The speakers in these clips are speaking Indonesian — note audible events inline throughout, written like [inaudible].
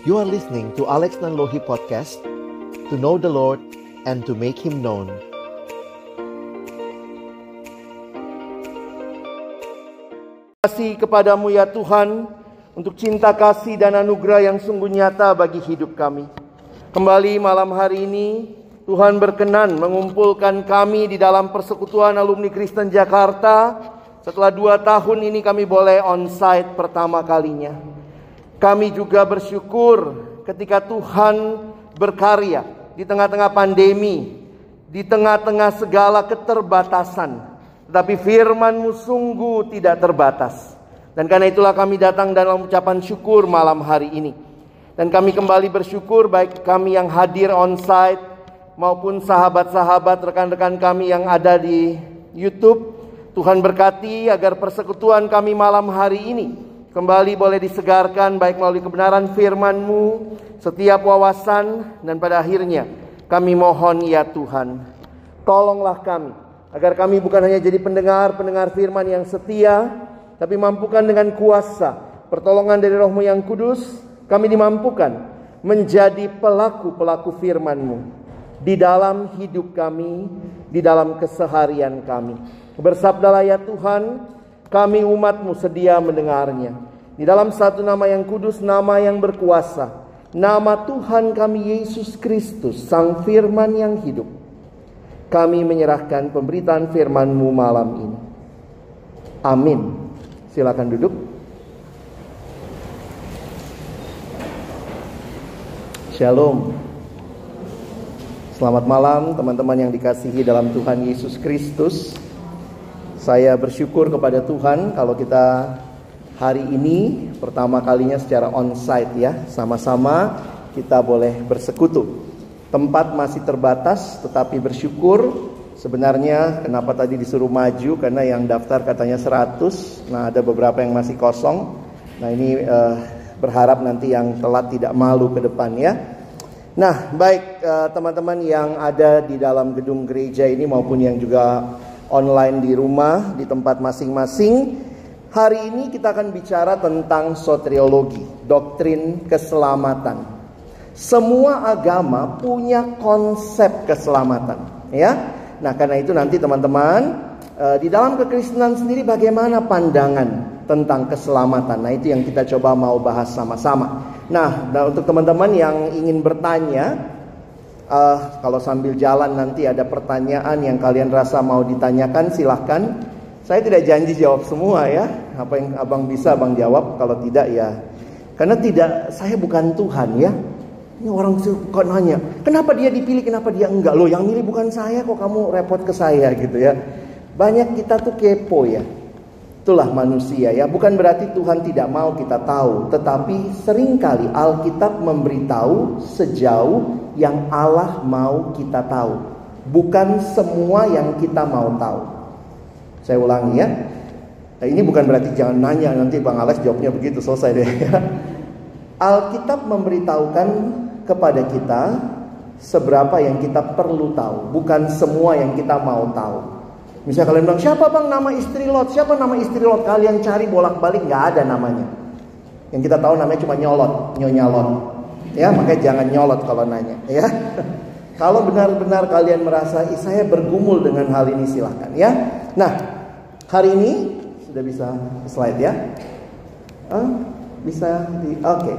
You are listening to Alex Nanlohi Podcast To know the Lord and to make Him known kasih kepadamu ya Tuhan untuk cinta kasih dan anugerah yang sungguh nyata bagi hidup kami. Kembali malam hari ini Tuhan berkenan mengumpulkan kami di dalam persekutuan alumni Kristen Jakarta. Setelah dua tahun ini kami boleh on-site pertama kalinya. Kami juga bersyukur ketika Tuhan berkarya di tengah-tengah pandemi, di tengah-tengah segala keterbatasan. Tetapi firmanmu sungguh tidak terbatas. Dan karena itulah kami datang dalam ucapan syukur malam hari ini. Dan kami kembali bersyukur baik kami yang hadir on-site maupun sahabat-sahabat rekan-rekan kami yang ada di YouTube. Tuhan berkati agar persekutuan kami malam hari ini kembali boleh disegarkan baik melalui kebenaran firman-Mu, setiap wawasan dan pada akhirnya kami mohon ya Tuhan, tolonglah kami agar kami bukan hanya jadi pendengar-pendengar firman yang setia, tapi mampukan dengan kuasa pertolongan dari Rohmu yang kudus, kami dimampukan menjadi pelaku-pelaku firman-Mu di dalam hidup kami, di dalam keseharian kami. Bersabdalah ya Tuhan, kami umatmu sedia mendengarnya. Di dalam satu nama yang kudus, nama yang berkuasa, nama Tuhan kami Yesus Kristus, Sang Firman yang hidup. Kami menyerahkan pemberitaan firman-Mu malam ini. Amin. Silakan duduk. Shalom. Selamat malam teman-teman yang dikasihi dalam Tuhan Yesus Kristus. Saya bersyukur kepada Tuhan kalau kita hari ini pertama kalinya secara onsite ya, sama-sama kita boleh bersekutu. Tempat masih terbatas tetapi bersyukur Sebenarnya kenapa tadi disuruh maju karena yang daftar katanya 100. Nah, ada beberapa yang masih kosong. Nah, ini uh, berharap nanti yang telat tidak malu ke depan ya. Nah, baik eh, teman-teman yang ada di dalam gedung gereja ini maupun yang juga online di rumah di tempat masing-masing, hari ini kita akan bicara tentang soteriologi, doktrin keselamatan. Semua agama punya konsep keselamatan, ya. Nah, karena itu nanti teman-teman uh, di dalam kekristenan sendiri bagaimana pandangan tentang keselamatan. Nah, itu yang kita coba mau bahas sama-sama. Nah, nah untuk teman-teman yang ingin bertanya, uh, kalau sambil jalan nanti ada pertanyaan yang kalian rasa mau ditanyakan, silahkan. Saya tidak janji jawab semua ya. Apa yang abang bisa abang jawab, kalau tidak ya. Karena tidak, saya bukan Tuhan ya. Ini orang kok nanya, kenapa dia dipilih, kenapa dia enggak? Loh yang milih bukan saya kok kamu repot ke saya gitu ya. Banyak kita tuh kepo ya. Itulah manusia ya. Bukan berarti Tuhan tidak mau kita tahu, tetapi sering kali Alkitab memberitahu sejauh yang Allah mau kita tahu. Bukan semua yang kita mau tahu. Saya ulangi ya. Nah, ini bukan berarti jangan nanya nanti Bang Alex jawabnya begitu selesai deh ya. [laughs] Alkitab memberitahukan kepada kita seberapa yang kita perlu tahu, bukan semua yang kita mau tahu. Misalnya kalian bilang, siapa bang nama istri Lot? Siapa nama istri Lot? Kalian cari bolak-balik, nggak ada namanya. Yang kita tahu namanya cuma nyolot, nyonya Lot. Ya, makanya jangan nyolot kalau nanya. Ya, [laughs] kalau benar-benar kalian merasa, saya bergumul dengan hal ini silahkan. Ya, nah hari ini sudah bisa slide ya. Oh, bisa di, oke. Okay.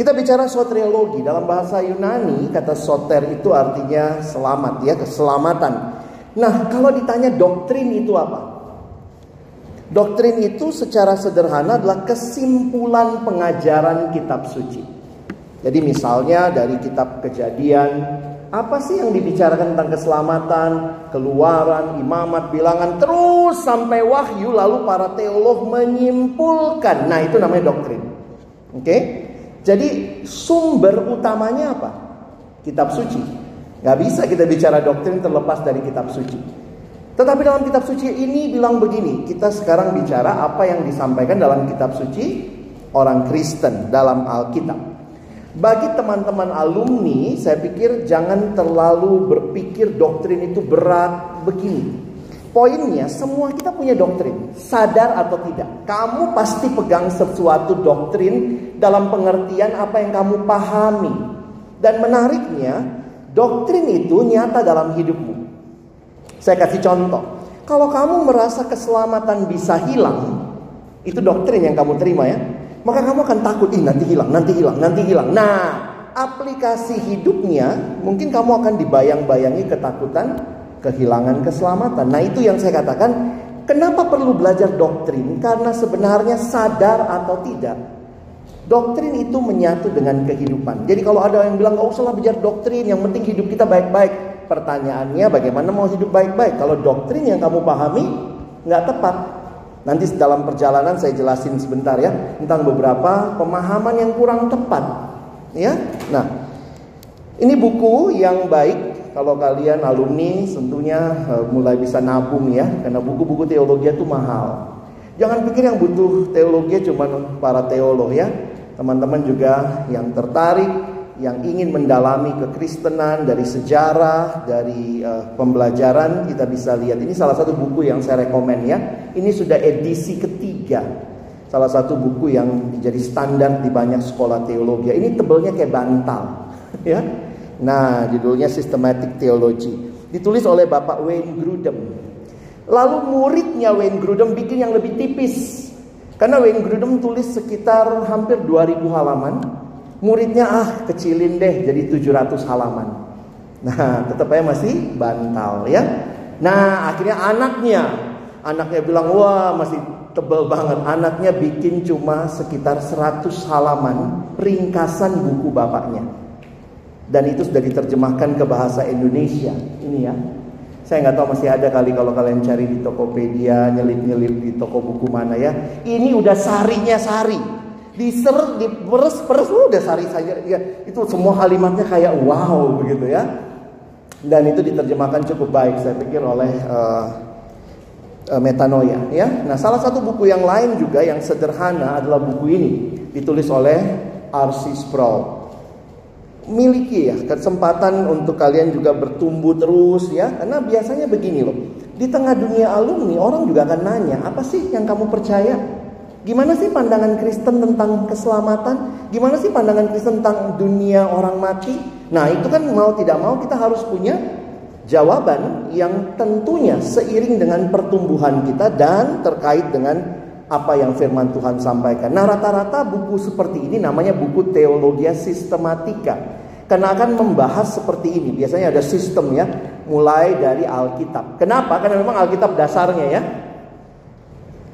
Kita bicara soteriologi dalam bahasa Yunani kata soter itu artinya selamat ya keselamatan. Nah, kalau ditanya doktrin itu apa? Doktrin itu secara sederhana adalah kesimpulan pengajaran kitab suci. Jadi misalnya dari kitab kejadian, apa sih yang dibicarakan tentang keselamatan, keluaran, imamat, bilangan, terus sampai wahyu, lalu para teolog menyimpulkan. Nah itu namanya doktrin. Oke, jadi sumber utamanya apa? Kitab suci. Gak bisa kita bicara doktrin terlepas dari kitab suci. Tetapi dalam kitab suci ini bilang begini, kita sekarang bicara apa yang disampaikan dalam kitab suci orang Kristen dalam Alkitab. Bagi teman-teman alumni, saya pikir jangan terlalu berpikir doktrin itu berat begini. Poinnya semua kita punya doktrin, sadar atau tidak. Kamu pasti pegang sesuatu doktrin dalam pengertian apa yang kamu pahami. Dan menariknya, doktrin itu nyata dalam hidupmu. Saya kasih contoh. Kalau kamu merasa keselamatan bisa hilang, itu doktrin yang kamu terima ya. Maka kamu akan takut, ih nanti hilang, nanti hilang, nanti hilang. Nah, aplikasi hidupnya mungkin kamu akan dibayang-bayangi ketakutan kehilangan keselamatan. Nah, itu yang saya katakan, kenapa perlu belajar doktrin? Karena sebenarnya sadar atau tidak, doktrin itu menyatu dengan kehidupan. Jadi kalau ada yang bilang gak usah lah belajar doktrin, yang penting hidup kita baik-baik. Pertanyaannya bagaimana mau hidup baik-baik? Kalau doktrin yang kamu pahami nggak tepat, Nanti dalam perjalanan saya jelasin sebentar ya tentang beberapa pemahaman yang kurang tepat. Ya, nah ini buku yang baik kalau kalian alumni tentunya uh, mulai bisa nabung ya karena buku-buku teologi itu mahal. Jangan pikir yang butuh teologi cuma para teolog ya. Teman-teman juga yang tertarik, yang ingin mendalami kekristenan dari sejarah, dari uh, pembelajaran kita bisa lihat. Ini salah satu buku yang saya rekomen ya. Ini sudah edisi ketiga. Salah satu buku yang jadi standar di banyak sekolah teologi. Ini tebelnya kayak bantal, [laughs] ya. Nah, judulnya Systematic Theology. Ditulis oleh Bapak Wayne Grudem. Lalu muridnya Wayne Grudem bikin yang lebih tipis. Karena Wayne Grudem tulis sekitar hampir 2000 halaman. Muridnya ah kecilin deh jadi 700 halaman. Nah, tetap aja masih bantal ya. Nah, akhirnya anaknya anaknya bilang, "Wah, masih tebel banget." Anaknya bikin cuma sekitar 100 halaman ringkasan buku bapaknya dan itu sudah diterjemahkan ke bahasa Indonesia. Ini ya. Saya nggak tahu masih ada kali kalau kalian cari di Tokopedia, nyelip-nyelip di toko buku mana ya. Ini udah sarinya sari. Diser, diperes-peres, uh, udah sari saja. Ya, itu semua kalimatnya kayak wow begitu ya. Dan itu diterjemahkan cukup baik saya pikir oleh uh, uh, Metanoia ya. Nah, salah satu buku yang lain juga yang sederhana adalah buku ini ditulis oleh R.C. Sproul miliki ya kesempatan untuk kalian juga bertumbuh terus ya karena biasanya begini loh di tengah dunia alumni orang juga akan nanya apa sih yang kamu percaya gimana sih pandangan Kristen tentang keselamatan gimana sih pandangan Kristen tentang dunia orang mati nah itu kan mau tidak mau kita harus punya jawaban yang tentunya seiring dengan pertumbuhan kita dan terkait dengan apa yang firman Tuhan sampaikan. Nah, rata-rata buku seperti ini namanya buku teologi sistematika. Karena akan membahas seperti ini. Biasanya ada sistem ya, mulai dari Alkitab. Kenapa? Karena memang Alkitab dasarnya ya.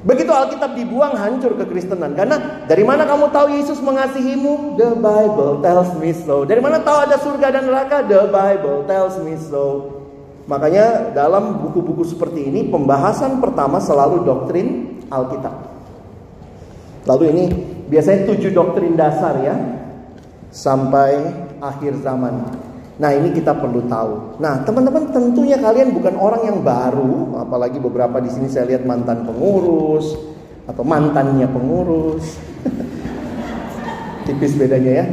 Begitu Alkitab dibuang hancur kekristenan. Karena dari mana kamu tahu Yesus mengasihimu? The Bible tells me so. Dari mana tahu ada surga dan neraka? The Bible tells me so. Makanya dalam buku-buku seperti ini pembahasan pertama selalu doktrin Alkitab. Lalu ini biasanya tujuh doktrin dasar ya. Sampai akhir zaman. Nah, ini kita perlu tahu. Nah, teman-teman, tentunya kalian bukan orang yang baru, apalagi beberapa di sini saya lihat mantan pengurus atau mantannya pengurus. [laughs] Tipis bedanya ya.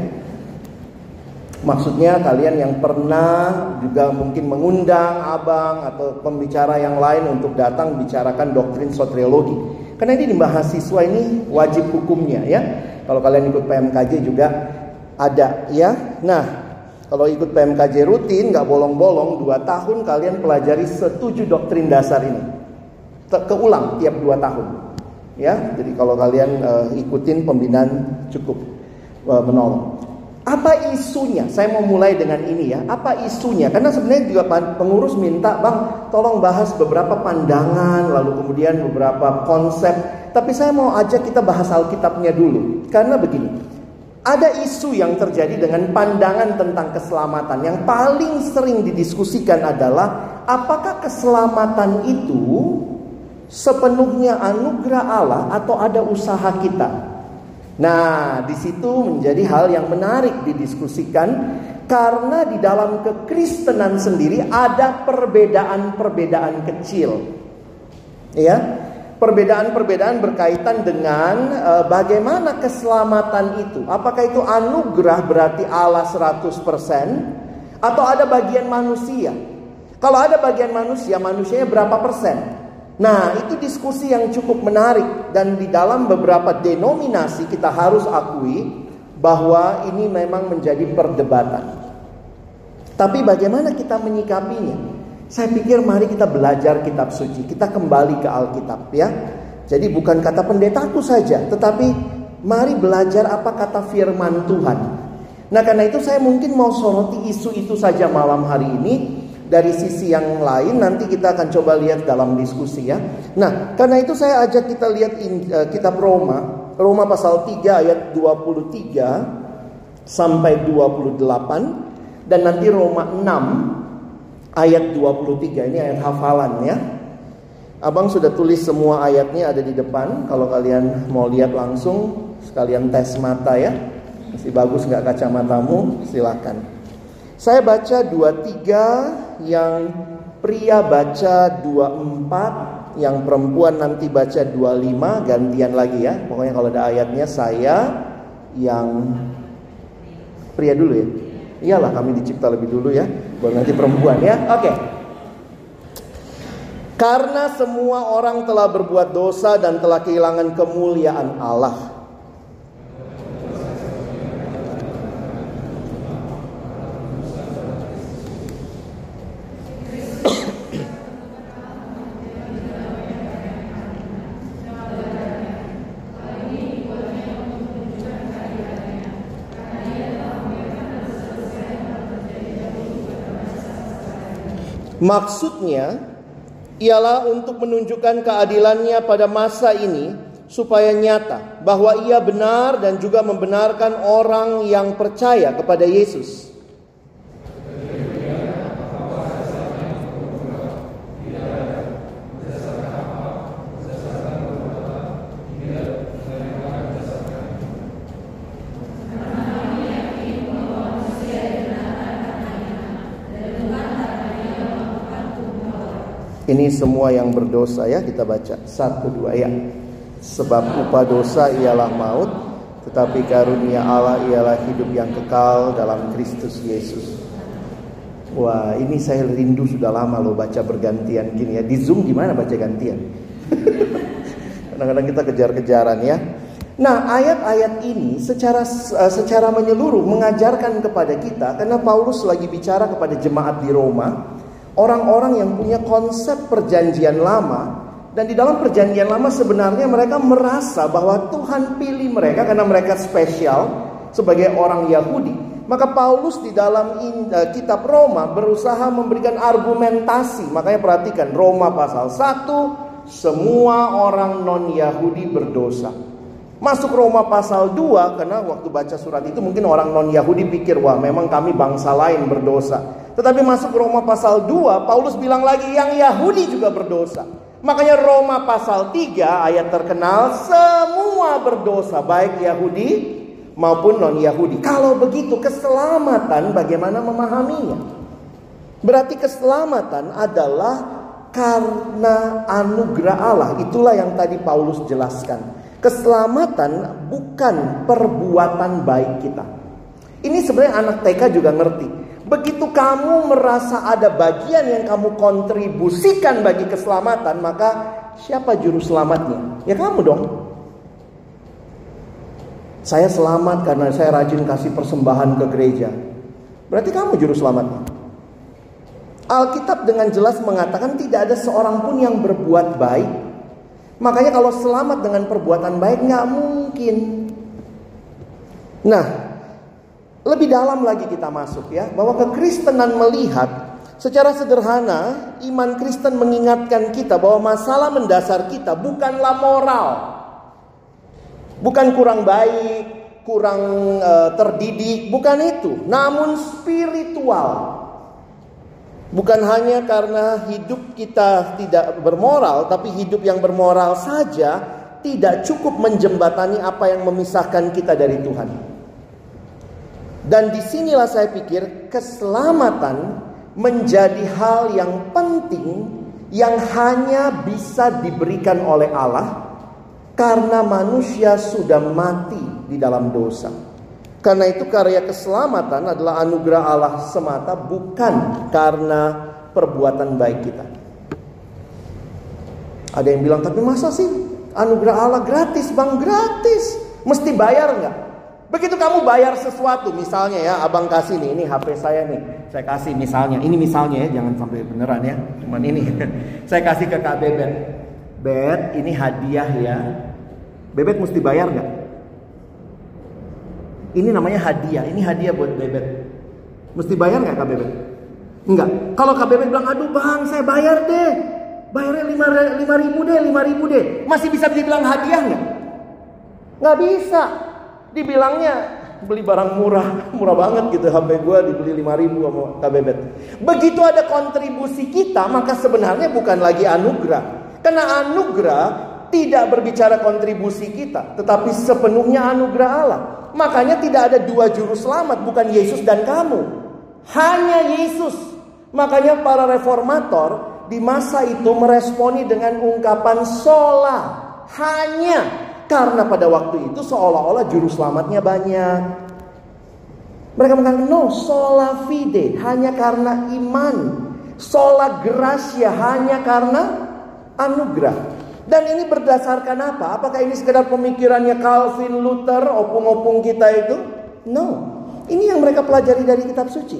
Maksudnya kalian yang pernah juga mungkin mengundang abang atau pembicara yang lain untuk datang bicarakan doktrin soteriologi. Karena ini di mahasiswa ini wajib hukumnya ya. Kalau kalian ikut PMKJ juga ada ya. Nah, kalau ikut PMKJ rutin nggak bolong-bolong dua tahun kalian pelajari setuju doktrin dasar ini. Keulang tiap dua tahun. Ya, jadi kalau kalian uh, ikutin pembinaan cukup uh, menolong. Apa isunya? Saya mau mulai dengan ini ya. Apa isunya? Karena sebenarnya juga pengurus minta, "Bang, tolong bahas beberapa pandangan, lalu kemudian beberapa konsep." Tapi saya mau ajak kita bahas Alkitabnya dulu. Karena begini, ada isu yang terjadi dengan pandangan tentang keselamatan yang paling sering didiskusikan adalah apakah keselamatan itu sepenuhnya anugerah Allah atau ada usaha kita. Nah, di situ menjadi hal yang menarik didiskusikan karena di dalam kekristenan sendiri ada perbedaan-perbedaan kecil. Ya, perbedaan-perbedaan berkaitan dengan e, bagaimana keselamatan itu. Apakah itu anugerah berarti Allah 100% atau ada bagian manusia? Kalau ada bagian manusia, manusianya berapa persen? Nah, itu diskusi yang cukup menarik dan di dalam beberapa denominasi kita harus akui bahwa ini memang menjadi perdebatan. Tapi bagaimana kita menyikapinya? Saya pikir mari kita belajar kitab suci, kita kembali ke Alkitab ya. Jadi bukan kata pendetaku saja, tetapi mari belajar apa kata firman Tuhan. Nah karena itu saya mungkin mau soroti isu itu saja malam hari ini dari sisi yang lain nanti kita akan coba lihat dalam diskusi ya. Nah, karena itu saya ajak kita lihat in, uh, kitab Roma, Roma pasal 3 ayat 23 sampai 28 dan nanti Roma 6 ayat 23 ini ayat hafalan ya. Abang sudah tulis semua ayatnya ada di depan. Kalau kalian mau lihat langsung sekalian tes mata ya. Masih bagus nggak kacamatamu? Silakan. Saya baca 23 yang pria baca 24 yang perempuan nanti baca 25 gantian lagi ya. Pokoknya kalau ada ayatnya saya yang pria dulu ya. Iyalah kami dicipta lebih dulu ya. Baru nanti perempuan ya. Oke. Karena semua orang telah berbuat dosa dan telah kehilangan kemuliaan Allah. Maksudnya ialah untuk menunjukkan keadilannya pada masa ini supaya nyata bahwa ia benar dan juga membenarkan orang yang percaya kepada Yesus. Ini semua yang berdosa ya kita baca satu dua ya. Sebab upah dosa ialah maut, tetapi karunia Allah ialah hidup yang kekal dalam Kristus Yesus. Wah ini saya rindu sudah lama loh baca bergantian gini ya. Di Zoom gimana baca gantian? [laughs] Kadang-kadang kita kejar-kejaran ya. Nah ayat-ayat ini secara eh, secara menyeluruh mengajarkan kepada kita karena Paulus lagi bicara kepada jemaat di Roma orang-orang yang punya konsep perjanjian lama dan di dalam perjanjian lama sebenarnya mereka merasa bahwa Tuhan pilih mereka karena mereka spesial sebagai orang Yahudi. Maka Paulus di dalam uh, kitab Roma berusaha memberikan argumentasi. Makanya perhatikan Roma pasal 1 semua orang non-Yahudi berdosa. Masuk Roma pasal 2 karena waktu baca surat itu mungkin orang non-Yahudi pikir wah memang kami bangsa lain berdosa. Tetapi masuk Roma pasal 2, Paulus bilang lagi yang Yahudi juga berdosa. Makanya Roma pasal 3 ayat terkenal semua berdosa baik Yahudi maupun non-Yahudi. Kalau begitu keselamatan bagaimana memahaminya? Berarti keselamatan adalah karena anugerah Allah. Itulah yang tadi Paulus jelaskan. Keselamatan bukan perbuatan baik kita. Ini sebenarnya anak TK juga ngerti. Begitu kamu merasa ada bagian yang kamu kontribusikan bagi keselamatan, maka siapa juru selamatnya? Ya kamu dong. Saya selamat karena saya rajin kasih persembahan ke gereja. Berarti kamu juru selamatnya. Alkitab dengan jelas mengatakan tidak ada seorang pun yang berbuat baik. Makanya kalau selamat dengan perbuatan baik nggak mungkin. Nah, lebih dalam lagi kita masuk ya, bahwa kekristenan melihat secara sederhana iman Kristen mengingatkan kita bahwa masalah mendasar kita bukanlah moral. Bukan kurang baik, kurang uh, terdidik, bukan itu, namun spiritual. Bukan hanya karena hidup kita tidak bermoral, tapi hidup yang bermoral saja tidak cukup menjembatani apa yang memisahkan kita dari Tuhan. Dan di sinilah saya pikir keselamatan menjadi hal yang penting yang hanya bisa diberikan oleh Allah karena manusia sudah mati di dalam dosa. Karena itu karya keselamatan adalah anugerah Allah semata bukan karena perbuatan baik kita. Ada yang bilang tapi masa sih anugerah Allah gratis bang gratis mesti bayar nggak? Begitu kamu bayar sesuatu, misalnya ya, abang kasih nih, ini HP saya nih, saya kasih misalnya, ini misalnya ya, jangan sampai beneran ya, cuman ini, [laughs] saya kasih ke Kak Bebet, Bet, ini hadiah ya, Bebet mesti bayar nggak? Ini namanya hadiah, ini hadiah buat Bebet, mesti bayar nggak Kak Bebet? Enggak. Kalau Kak Bebet bilang, aduh bang, saya bayar deh, bayarnya lima, lima ribu deh, lima ribu deh, masih bisa dibilang hadiah nggak? Nggak bisa dibilangnya beli barang murah, murah banget gitu HP gue dibeli 5000 sama KBBet. Begitu ada kontribusi kita, maka sebenarnya bukan lagi anugerah. Karena anugerah tidak berbicara kontribusi kita, tetapi sepenuhnya anugerah Allah. Makanya tidak ada dua juru selamat, bukan Yesus dan kamu. Hanya Yesus. Makanya para reformator di masa itu meresponi dengan ungkapan sola. Hanya karena pada waktu itu seolah-olah juru selamatnya banyak. Mereka mengatakan, no, sola fide, hanya karena iman. Sola gracia, hanya karena anugerah. Dan ini berdasarkan apa? Apakah ini sekedar pemikirannya Calvin, Luther, opung-opung kita itu? No. Ini yang mereka pelajari dari kitab suci.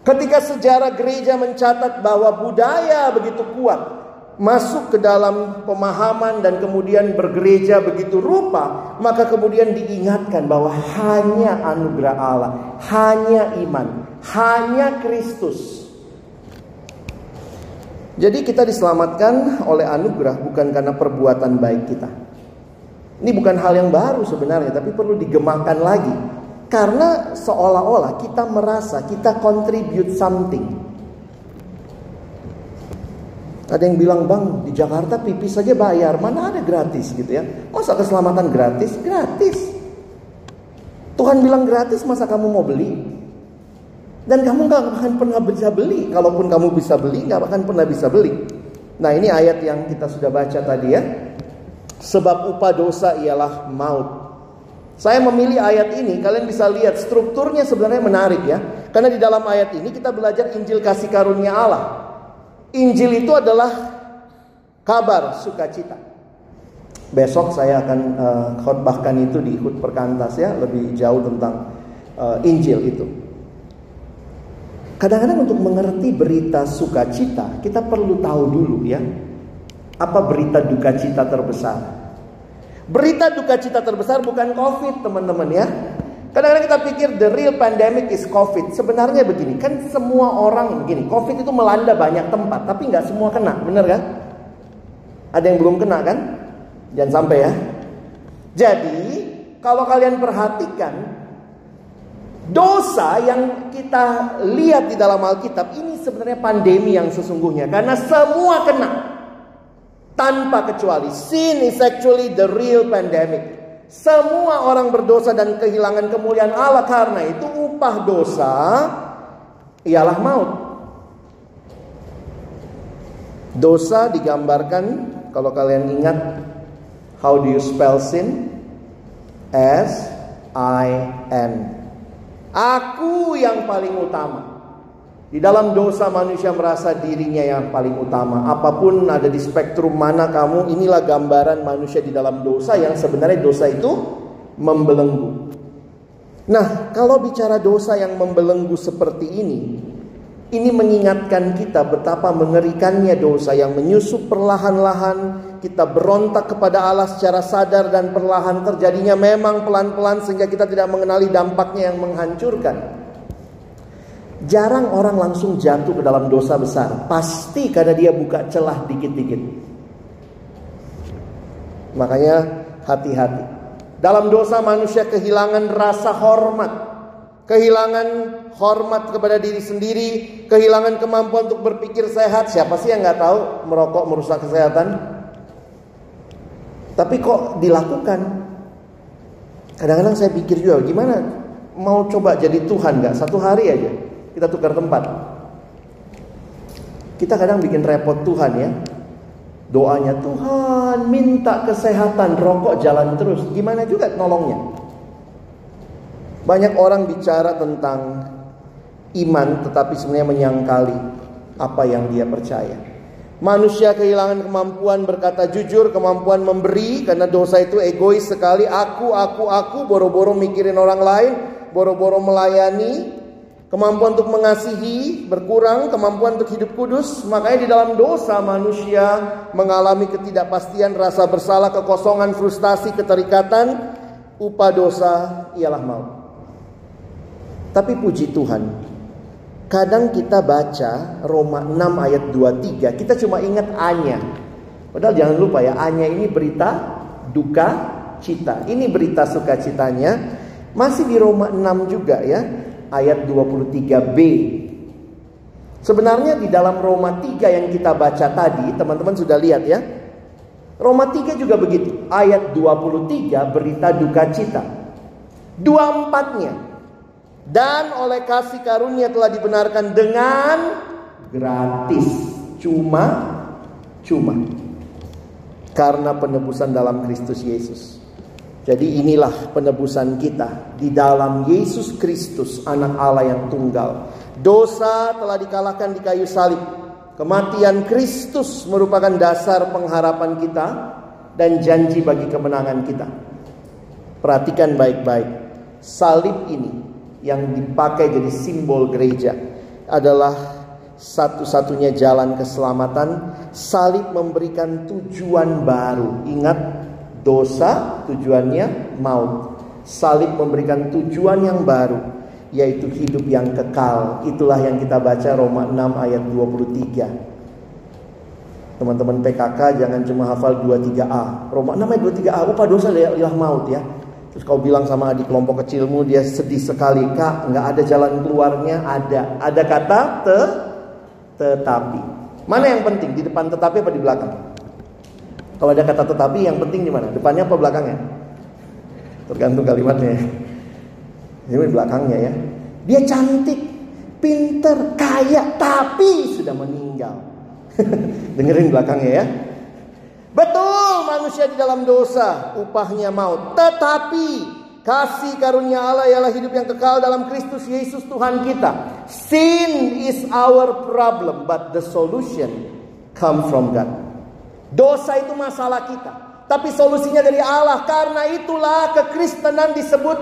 Ketika sejarah gereja mencatat bahwa budaya begitu kuat, masuk ke dalam pemahaman dan kemudian bergereja begitu rupa, maka kemudian diingatkan bahwa hanya anugerah Allah, hanya iman, hanya Kristus. Jadi kita diselamatkan oleh anugerah bukan karena perbuatan baik kita. Ini bukan hal yang baru sebenarnya, tapi perlu digemakan lagi. Karena seolah-olah kita merasa kita contribute something. Ada yang bilang bang di Jakarta pipis saja bayar, mana ada gratis gitu ya? Masa keselamatan gratis? Gratis. Tuhan bilang gratis, masa kamu mau beli? Dan kamu nggak akan pernah bisa beli. Kalaupun kamu bisa beli, nggak akan pernah bisa beli. Nah ini ayat yang kita sudah baca tadi ya. Sebab upah dosa ialah maut. Saya memilih ayat ini, kalian bisa lihat strukturnya sebenarnya menarik ya. Karena di dalam ayat ini kita belajar Injil kasih karunia Allah. Injil itu adalah kabar sukacita. Besok saya akan uh, khotbahkan itu di Hut Perkantas ya, lebih jauh tentang uh, Injil itu. Kadang-kadang untuk mengerti berita sukacita, kita perlu tahu dulu ya, apa berita duka cita terbesar. Berita duka cita terbesar bukan COVID teman-teman ya. Kadang-kadang kita pikir the real pandemic is COVID. Sebenarnya begini, kan semua orang begini. COVID itu melanda banyak tempat, tapi nggak semua kena, bener kan? Ada yang belum kena kan? Jangan sampai ya. Jadi, kalau kalian perhatikan, dosa yang kita lihat di dalam Alkitab ini sebenarnya pandemi yang sesungguhnya. Karena semua kena. Tanpa kecuali. Sin is actually the real pandemic. Semua orang berdosa dan kehilangan kemuliaan Allah karena itu upah dosa ialah maut. Dosa digambarkan kalau kalian ingat how do you spell sin? S I N. Aku yang paling utama. Di dalam dosa manusia merasa dirinya yang paling utama. Apa pun ada di spektrum mana kamu, inilah gambaran manusia di dalam dosa yang sebenarnya dosa itu membelenggu. Nah, kalau bicara dosa yang membelenggu seperti ini, ini mengingatkan kita betapa mengerikannya dosa yang menyusup perlahan-lahan. Kita berontak kepada Allah secara sadar dan perlahan terjadinya memang pelan-pelan sehingga kita tidak mengenali dampaknya yang menghancurkan. Jarang orang langsung jatuh ke dalam dosa besar. Pasti karena dia buka celah dikit-dikit. Makanya hati-hati. Dalam dosa manusia kehilangan rasa hormat. Kehilangan hormat kepada diri sendiri. Kehilangan kemampuan untuk berpikir sehat. Siapa sih yang nggak tahu merokok merusak kesehatan? Tapi kok dilakukan? Kadang-kadang saya pikir juga gimana mau coba jadi Tuhan nggak satu hari aja kita tukar tempat. Kita kadang bikin repot Tuhan ya. Doanya Tuhan minta kesehatan, rokok jalan terus. Gimana juga nolongnya? Banyak orang bicara tentang iman tetapi sebenarnya menyangkali apa yang dia percaya. Manusia kehilangan kemampuan berkata jujur, kemampuan memberi karena dosa itu egois sekali. Aku, aku, aku, boro-boro mikirin orang lain, boro-boro melayani. Kemampuan untuk mengasihi berkurang, kemampuan untuk hidup kudus. Makanya di dalam dosa manusia mengalami ketidakpastian, rasa bersalah, kekosongan, frustasi, keterikatan. Upah dosa ialah maut. Tapi puji Tuhan, Kadang kita baca Roma 6 ayat 23, kita cuma ingat A-nya. Padahal jangan lupa ya, A-nya ini berita duka cita. Ini berita sukacitanya. Masih di Roma 6 juga ya, ayat 23b. Sebenarnya di dalam Roma 3 yang kita baca tadi, teman-teman sudah lihat ya. Roma 3 juga begitu. Ayat 23 berita duka cita. Dua empatnya dan oleh kasih karunia telah dibenarkan dengan gratis cuma cuma karena penebusan dalam Kristus Yesus. Jadi inilah penebusan kita di dalam Yesus Kristus anak Allah yang tunggal. Dosa telah dikalahkan di kayu salib. Kematian Kristus merupakan dasar pengharapan kita dan janji bagi kemenangan kita. Perhatikan baik-baik. Salib ini yang dipakai jadi simbol gereja adalah satu-satunya jalan keselamatan. Salib memberikan tujuan baru. Ingat, dosa tujuannya maut. Salib memberikan tujuan yang baru, yaitu hidup yang kekal. Itulah yang kita baca Roma 6 ayat 23. Teman-teman PKK jangan cuma hafal 23A. Roma 6 ayat 23A, upah dosa ialah maut ya. Terus kau bilang sama adik kelompok kecilmu dia sedih sekali kak nggak ada jalan keluarnya ada ada kata te tetapi mana yang penting di depan tetapi apa di belakang kalau ada kata tetapi yang penting di mana? Depannya apa belakangnya? Tergantung kalimatnya. Ini belakangnya ya. Dia cantik pinter kaya tapi sudah meninggal. [laughs] Dengerin belakangnya ya. Betul manusia di dalam dosa, upahnya maut. Tetapi kasih karunia Allah ialah hidup yang kekal dalam Kristus Yesus Tuhan kita. Sin is our problem, but the solution come from God. Dosa itu masalah kita, tapi solusinya dari Allah. Karena itulah kekristenan disebut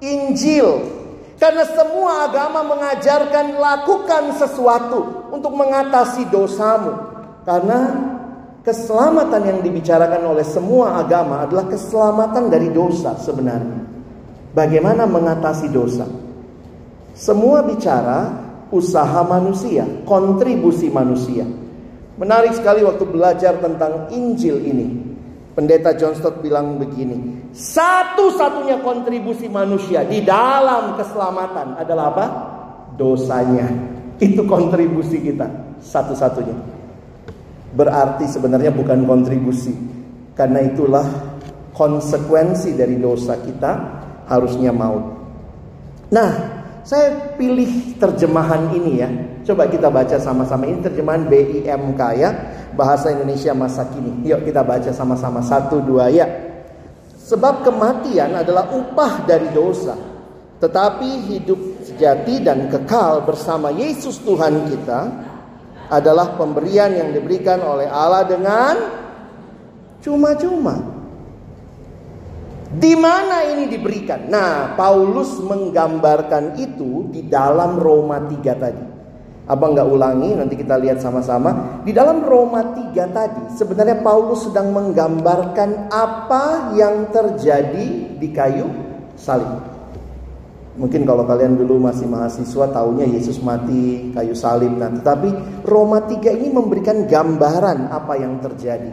Injil. Karena semua agama mengajarkan lakukan sesuatu untuk mengatasi dosamu. Karena Keselamatan yang dibicarakan oleh semua agama adalah keselamatan dari dosa sebenarnya. Bagaimana mengatasi dosa? Semua bicara usaha manusia, kontribusi manusia. Menarik sekali waktu belajar tentang Injil ini. Pendeta John Stott bilang begini, satu-satunya kontribusi manusia di dalam keselamatan adalah apa? Dosanya. Itu kontribusi kita, satu-satunya berarti sebenarnya bukan kontribusi. Karena itulah konsekuensi dari dosa kita harusnya maut. Nah, saya pilih terjemahan ini ya. Coba kita baca sama-sama. Ini terjemahan BIMK ya. Bahasa Indonesia masa kini. Yuk kita baca sama-sama. Satu, dua, ya. Sebab kematian adalah upah dari dosa. Tetapi hidup sejati dan kekal bersama Yesus Tuhan kita adalah pemberian yang diberikan oleh Allah dengan cuma-cuma. Di mana ini diberikan? Nah, Paulus menggambarkan itu di dalam Roma 3 tadi. Abang nggak ulangi, nanti kita lihat sama-sama. Di dalam Roma 3 tadi, sebenarnya Paulus sedang menggambarkan apa yang terjadi di kayu salib. Mungkin kalau kalian dulu masih mahasiswa tahunya Yesus mati kayu salib. Nah, tetapi Roma 3 ini memberikan gambaran apa yang terjadi.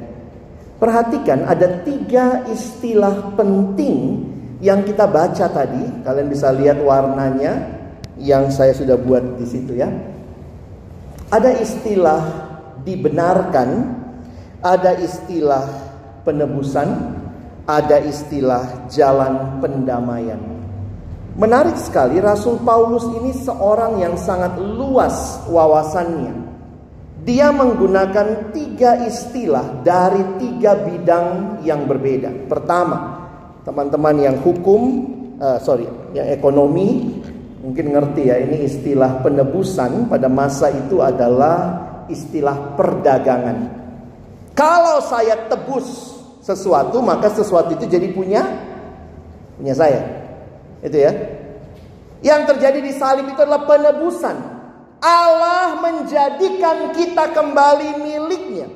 Perhatikan ada tiga istilah penting yang kita baca tadi. Kalian bisa lihat warnanya yang saya sudah buat di situ ya. Ada istilah dibenarkan, ada istilah penebusan, ada istilah jalan pendamaian. Menarik sekali Rasul Paulus ini seorang yang sangat luas wawasannya. Dia menggunakan tiga istilah dari tiga bidang yang berbeda. Pertama, teman-teman yang hukum, uh, sorry, yang ekonomi, mungkin ngerti ya ini istilah penebusan pada masa itu adalah istilah perdagangan. Kalau saya tebus sesuatu, maka sesuatu itu jadi punya punya saya. Itu ya. Yang terjadi di salib itu adalah penebusan. Allah menjadikan kita kembali miliknya.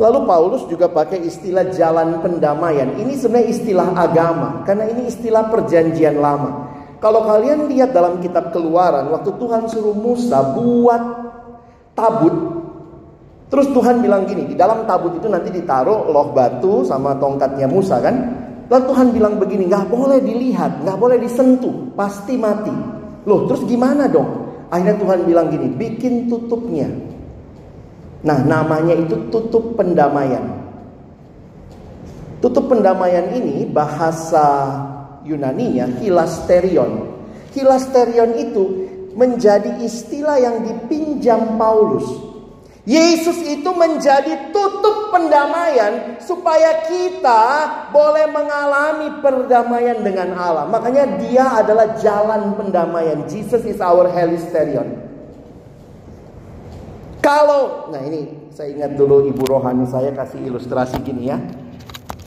Lalu Paulus juga pakai istilah jalan pendamaian. Ini sebenarnya istilah agama karena ini istilah perjanjian lama. Kalau kalian lihat dalam kitab Keluaran waktu Tuhan suruh Musa buat tabut Terus Tuhan bilang gini, di dalam tabut itu nanti ditaruh loh batu sama tongkatnya Musa kan. Lalu Tuhan bilang begini, nggak boleh dilihat, nggak boleh disentuh, pasti mati. Loh, terus gimana dong? Akhirnya Tuhan bilang gini, bikin tutupnya. Nah, namanya itu tutup pendamaian. Tutup pendamaian ini bahasa Yunaninya hilasterion. Hilasterion itu menjadi istilah yang dipinjam Paulus Yesus itu menjadi tutup pendamaian supaya kita boleh mengalami perdamaian dengan Allah. Makanya dia adalah jalan pendamaian. Jesus is our helisterion. Kalau, nah ini saya ingat dulu ibu rohani saya kasih ilustrasi gini ya.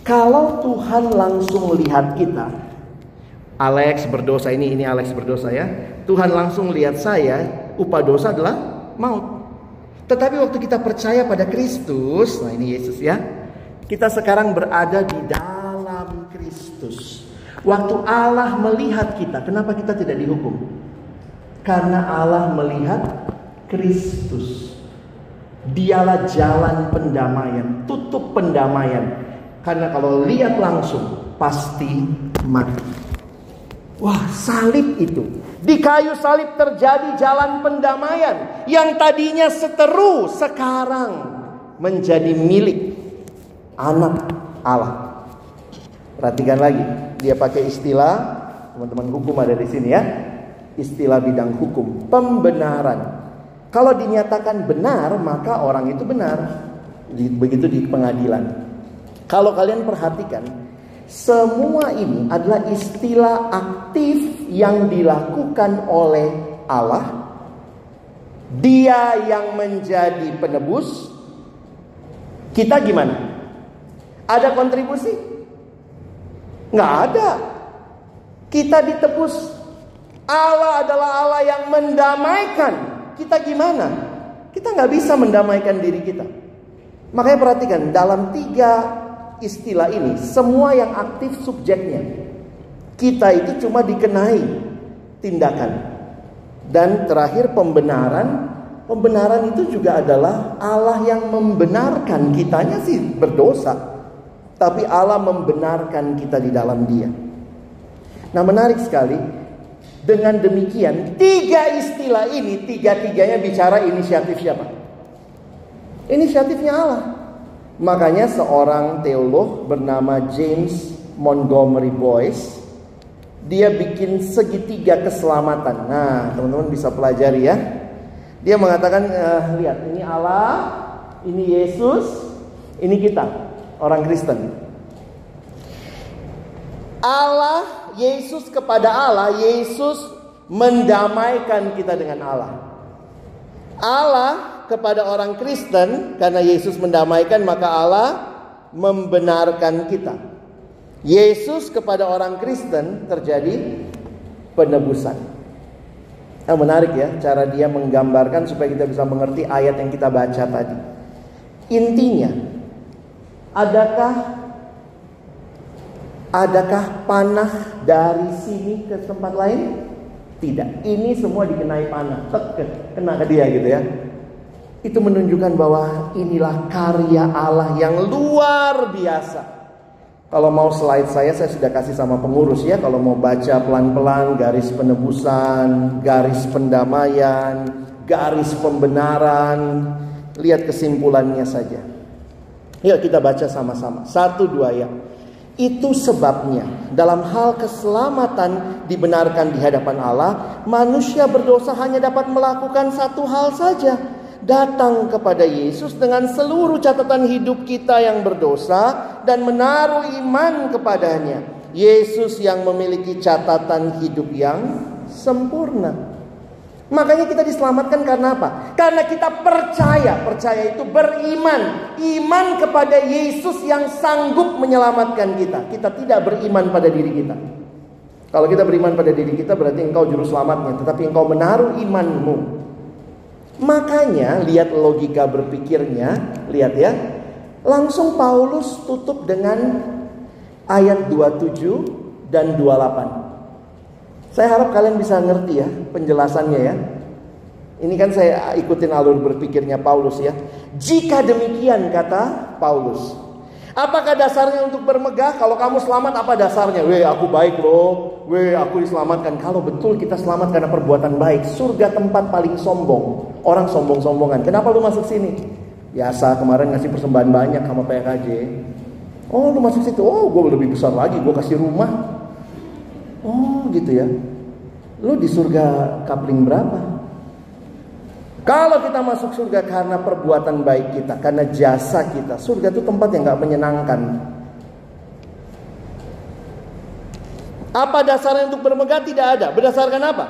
Kalau Tuhan langsung lihat kita, Alex berdosa ini, ini Alex berdosa ya. Tuhan langsung lihat saya, upah dosa adalah maut. Tetapi waktu kita percaya pada Kristus, nah ini Yesus ya, kita sekarang berada di dalam Kristus. Waktu Allah melihat kita, kenapa kita tidak dihukum? Karena Allah melihat Kristus. Dialah jalan pendamaian, tutup pendamaian. Karena kalau lihat langsung, pasti mati. Wah, salib itu di kayu salib terjadi jalan pendamaian yang tadinya seteru sekarang menjadi milik anak Allah. Perhatikan lagi, dia pakai istilah teman-teman hukum ada di sini ya. Istilah bidang hukum, pembenaran. Kalau dinyatakan benar, maka orang itu benar. Begitu di pengadilan. Kalau kalian perhatikan, semua ini adalah istilah aktif yang dilakukan oleh Allah. Dia yang menjadi penebus. Kita gimana? Ada kontribusi? Nggak ada. Kita ditebus. Allah adalah Allah yang mendamaikan. Kita gimana? Kita nggak bisa mendamaikan diri kita. Makanya perhatikan dalam tiga istilah ini, semua yang aktif subjeknya. Kita itu cuma dikenai tindakan. Dan terakhir pembenaran, pembenaran itu juga adalah Allah yang membenarkan kitanya sih berdosa. Tapi Allah membenarkan kita di dalam dia. Nah menarik sekali, dengan demikian tiga istilah ini, tiga-tiganya bicara inisiatif siapa? Inisiatifnya Allah. Makanya seorang teolog bernama James Montgomery Boyce dia bikin segitiga keselamatan. Nah, teman-teman bisa pelajari ya. Dia mengatakan, eh, lihat ini Allah, ini Yesus, ini kita, orang Kristen. Allah, Yesus kepada Allah, Yesus mendamaikan kita dengan Allah. Allah kepada orang Kristen karena Yesus mendamaikan maka Allah membenarkan kita. Yesus kepada orang Kristen terjadi penebusan. Yang menarik ya cara dia menggambarkan supaya kita bisa mengerti ayat yang kita baca tadi. Intinya, adakah adakah panah dari sini ke tempat lain? Tidak. Ini semua dikenai panah. Tek, kena ke dia gitu ya. Itu menunjukkan bahwa inilah karya Allah yang luar biasa. Kalau mau slide saya, saya sudah kasih sama pengurus ya. Kalau mau baca pelan-pelan garis penebusan, garis pendamaian, garis pembenaran, lihat kesimpulannya saja. Yuk kita baca sama-sama. Satu dua ya. Itu sebabnya dalam hal keselamatan dibenarkan di hadapan Allah, manusia berdosa hanya dapat melakukan satu hal saja, datang kepada Yesus dengan seluruh catatan hidup kita yang berdosa dan menaruh iman kepadanya. Yesus yang memiliki catatan hidup yang sempurna. Makanya kita diselamatkan karena apa? Karena kita percaya, percaya itu beriman, iman kepada Yesus yang sanggup menyelamatkan kita. Kita tidak beriman pada diri kita. Kalau kita beriman pada diri kita berarti engkau juru selamatnya, tetapi engkau menaruh imanmu. Makanya lihat logika berpikirnya, lihat ya. Langsung Paulus tutup dengan ayat 27 dan 28. Saya harap kalian bisa ngerti ya penjelasannya ya. Ini kan saya ikutin alur berpikirnya Paulus ya. Jika demikian kata Paulus. Apakah dasarnya untuk bermegah? Kalau kamu selamat apa dasarnya? Weh aku baik loh. Weh aku diselamatkan. Kalau betul kita selamat karena perbuatan baik. Surga tempat paling sombong. Orang sombong-sombongan. Kenapa lu masuk sini? Biasa kemarin ngasih persembahan banyak sama PKJ. Oh lu masuk situ. Oh gue lebih besar lagi. Gue kasih rumah. Oh gitu ya. Lu di surga kapling berapa? Kalau kita masuk surga karena perbuatan baik kita, karena jasa kita, surga itu tempat yang gak menyenangkan. Apa dasarnya untuk bermegah? Tidak ada. Berdasarkan apa?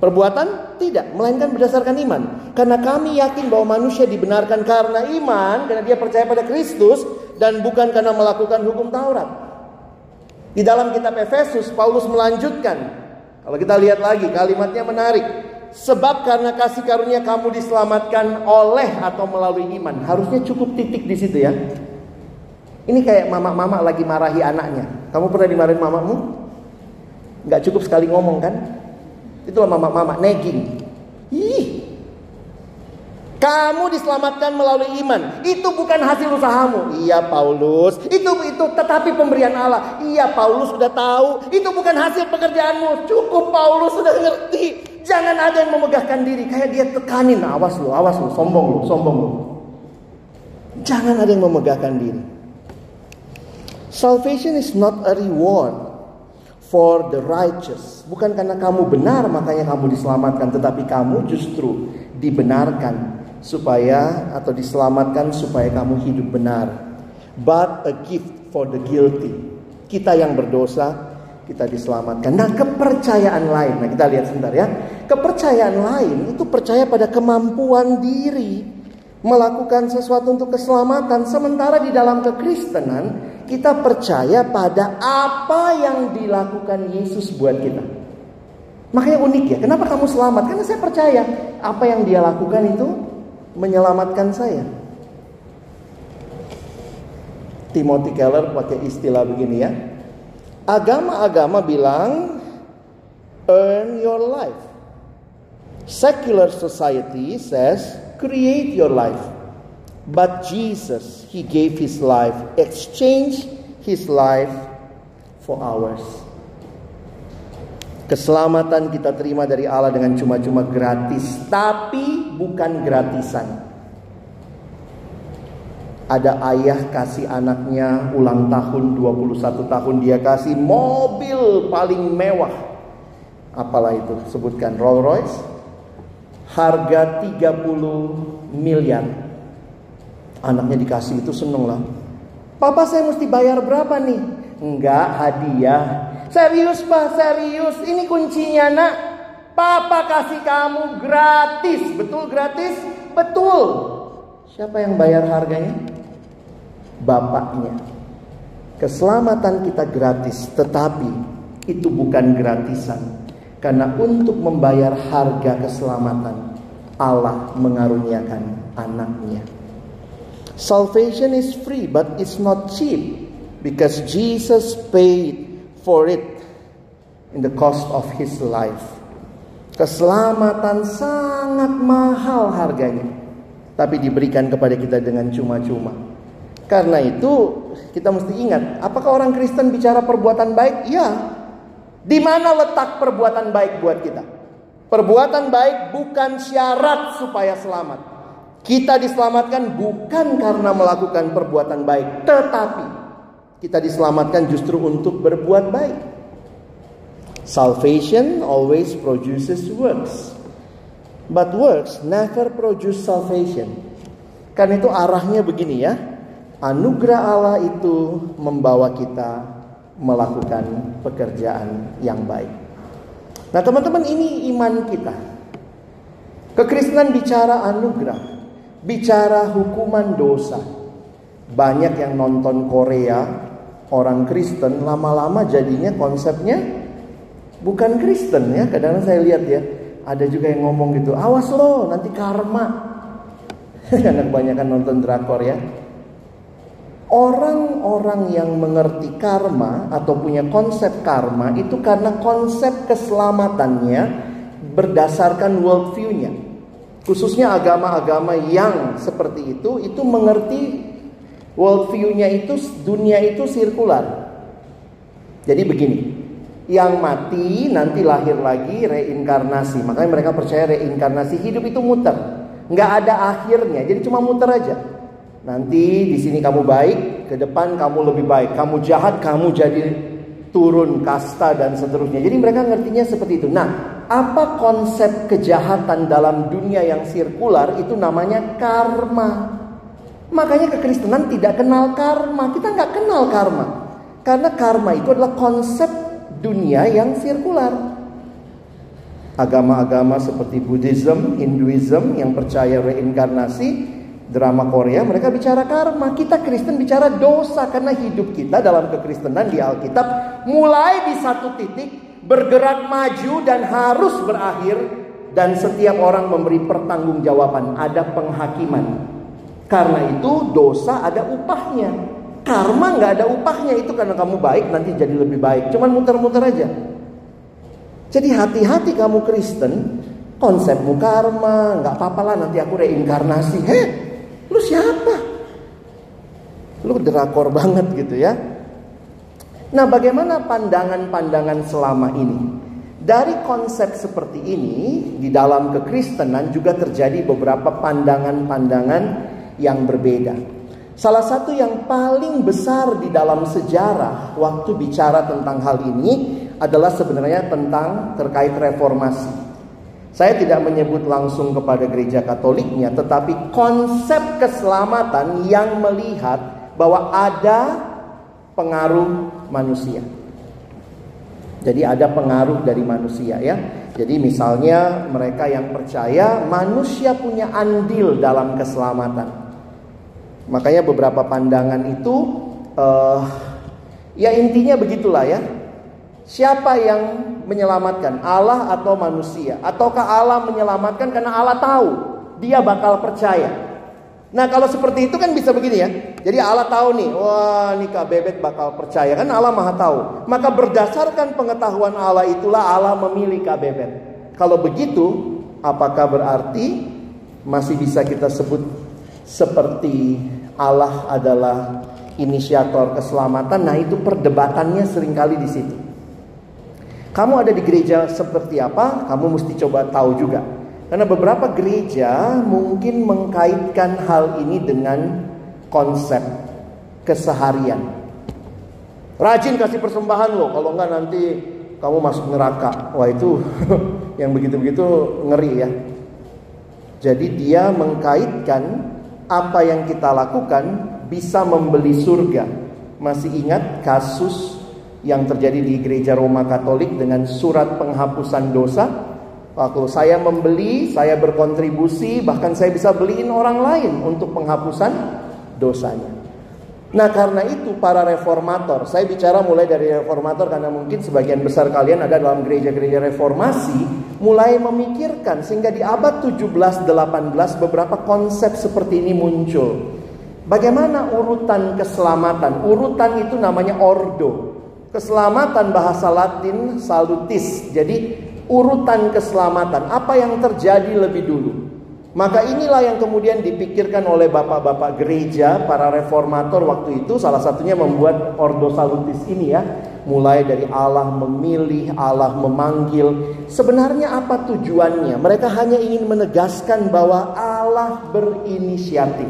Perbuatan? Tidak, melainkan berdasarkan iman. Karena kami yakin bahwa manusia dibenarkan karena iman, karena dia percaya pada Kristus, dan bukan karena melakukan hukum Taurat. Di dalam kitab Efesus Paulus melanjutkan. Kalau kita lihat lagi kalimatnya menarik. Sebab karena kasih karunia kamu diselamatkan oleh atau melalui iman. Harusnya cukup titik di situ ya. Ini kayak mama-mama lagi marahi anaknya. Kamu pernah dimarahin mamamu? Gak cukup sekali ngomong kan? Itulah mama-mama nagging. Ih, kamu diselamatkan melalui iman. Itu bukan hasil usahamu. Iya Paulus. Itu itu tetapi pemberian Allah. Iya Paulus sudah tahu. Itu bukan hasil pekerjaanmu. Cukup Paulus sudah ngerti. Jangan ada yang memegahkan diri. Kayak dia tekanin. Awas lu, awas lu. Sombong lu, sombong lu. Jangan ada yang memegahkan diri. Salvation is not a reward for the righteous. Bukan karena kamu benar makanya kamu diselamatkan. Tetapi kamu justru dibenarkan supaya atau diselamatkan supaya kamu hidup benar. But a gift for the guilty. Kita yang berdosa kita diselamatkan. Nah, kepercayaan lain. Nah, kita lihat sebentar ya. Kepercayaan lain itu percaya pada kemampuan diri melakukan sesuatu untuk keselamatan. Sementara di dalam kekristenan kita percaya pada apa yang dilakukan Yesus buat kita. Makanya unik ya. Kenapa kamu selamat? Karena saya percaya apa yang dia lakukan itu menyelamatkan saya. Timothy Keller pakai istilah begini ya. Agama-agama bilang earn your life. Secular society says create your life. But Jesus, he gave his life, exchange his life for ours. Keselamatan kita terima dari Allah dengan cuma-cuma gratis, tapi bukan gratisan. Ada ayah kasih anaknya ulang tahun 21 tahun dia kasih mobil paling mewah. Apalah itu? Sebutkan Rolls Royce. Harga 30 miliar. Anaknya dikasih itu seneng lah. Papa saya mesti bayar berapa nih? Enggak hadiah Serius pak, serius. Ini kuncinya nak. Papa kasih kamu gratis. Betul gratis? Betul. Siapa yang bayar harganya? Bapaknya. Keselamatan kita gratis, tetapi itu bukan gratisan. Karena untuk membayar harga keselamatan, Allah mengaruniakan anaknya. Salvation is free, but it's not cheap. Because Jesus paid for it in the cost of his life. Keselamatan sangat mahal harganya, tapi diberikan kepada kita dengan cuma-cuma. Karena itu kita mesti ingat, apakah orang Kristen bicara perbuatan baik? Ya. Di mana letak perbuatan baik buat kita? Perbuatan baik bukan syarat supaya selamat. Kita diselamatkan bukan karena melakukan perbuatan baik, tetapi kita diselamatkan justru untuk berbuat baik. Salvation always produces works. But works never produce salvation. Karena itu arahnya begini ya. Anugerah Allah itu membawa kita melakukan pekerjaan yang baik. Nah, teman-teman, ini iman kita. Kekristenan bicara anugerah, bicara hukuman dosa. Banyak yang nonton Korea, orang Kristen lama-lama jadinya konsepnya bukan Kristen ya. Kadang-kadang saya lihat ya, ada juga yang ngomong gitu, awas lo nanti karma. [laughs] Karena kebanyakan nonton drakor ya. Orang-orang yang mengerti karma atau punya konsep karma itu karena konsep keselamatannya berdasarkan worldview-nya. Khususnya agama-agama yang seperti itu, itu mengerti worldview-nya itu dunia itu sirkular. Jadi begini, yang mati nanti lahir lagi reinkarnasi. Makanya mereka percaya reinkarnasi hidup itu muter, nggak ada akhirnya. Jadi cuma muter aja. Nanti di sini kamu baik, ke depan kamu lebih baik. Kamu jahat, kamu jadi turun kasta dan seterusnya. Jadi mereka ngertinya seperti itu. Nah, apa konsep kejahatan dalam dunia yang sirkular itu namanya karma. Makanya kekristenan tidak kenal karma. Kita nggak kenal karma. Karena karma itu adalah konsep dunia yang sirkular. Agama-agama seperti Buddhism, Hinduism yang percaya reinkarnasi, drama Korea mereka bicara karma. Kita Kristen bicara dosa karena hidup kita dalam kekristenan di Alkitab mulai di satu titik bergerak maju dan harus berakhir dan setiap orang memberi pertanggungjawaban, ada penghakiman. Karena itu dosa ada upahnya. Karma nggak ada upahnya itu karena kamu baik nanti jadi lebih baik. Cuman muter-muter aja. Jadi hati-hati kamu Kristen, konsepmu karma, nggak apa-apa lah nanti aku reinkarnasi. Heh, lu siapa? Lu drakor banget gitu ya. Nah, bagaimana pandangan-pandangan selama ini? Dari konsep seperti ini, di dalam kekristenan juga terjadi beberapa pandangan-pandangan yang berbeda. Salah satu yang paling besar di dalam sejarah waktu bicara tentang hal ini adalah sebenarnya tentang terkait reformasi. Saya tidak menyebut langsung kepada gereja Katoliknya, tetapi konsep keselamatan yang melihat bahwa ada pengaruh manusia. Jadi ada pengaruh dari manusia ya. Jadi misalnya mereka yang percaya manusia punya andil dalam keselamatan. Makanya beberapa pandangan itu uh, ya intinya begitulah ya. Siapa yang menyelamatkan? Allah atau manusia? Ataukah Allah menyelamatkan karena Allah tahu dia bakal percaya? Nah kalau seperti itu kan bisa begini ya. Jadi Allah tahu nih, wah nih Kak Bebet bakal percaya kan Allah maha tahu. Maka berdasarkan pengetahuan Allah itulah Allah memilih Kak Bebet. Kalau begitu, apakah berarti masih bisa kita sebut seperti Allah adalah inisiator keselamatan? Nah itu perdebatannya sering kali di situ. Kamu ada di gereja seperti apa? Kamu mesti coba tahu juga. Karena beberapa gereja mungkin mengkaitkan hal ini dengan konsep keseharian. Rajin kasih persembahan loh, kalau enggak nanti kamu masuk neraka. Wah itu [laughs] yang begitu-begitu ngeri ya. Jadi dia mengkaitkan apa yang kita lakukan bisa membeli surga. Masih ingat kasus yang terjadi di gereja Roma Katolik dengan surat penghapusan dosa. Waktu saya membeli, saya berkontribusi, bahkan saya bisa beliin orang lain untuk penghapusan dosanya. Nah karena itu para reformator, saya bicara mulai dari reformator karena mungkin sebagian besar kalian ada dalam gereja-gereja reformasi, mulai memikirkan sehingga di abad 17-18 beberapa konsep seperti ini muncul. Bagaimana urutan keselamatan? Urutan itu namanya ordo. Keselamatan bahasa Latin salutis. Jadi urutan keselamatan, apa yang terjadi lebih dulu. Maka inilah yang kemudian dipikirkan oleh bapak-bapak gereja, para reformator waktu itu salah satunya membuat ordo salutis ini ya. Mulai dari Allah memilih, Allah memanggil. Sebenarnya apa tujuannya? Mereka hanya ingin menegaskan bahwa Allah berinisiatif.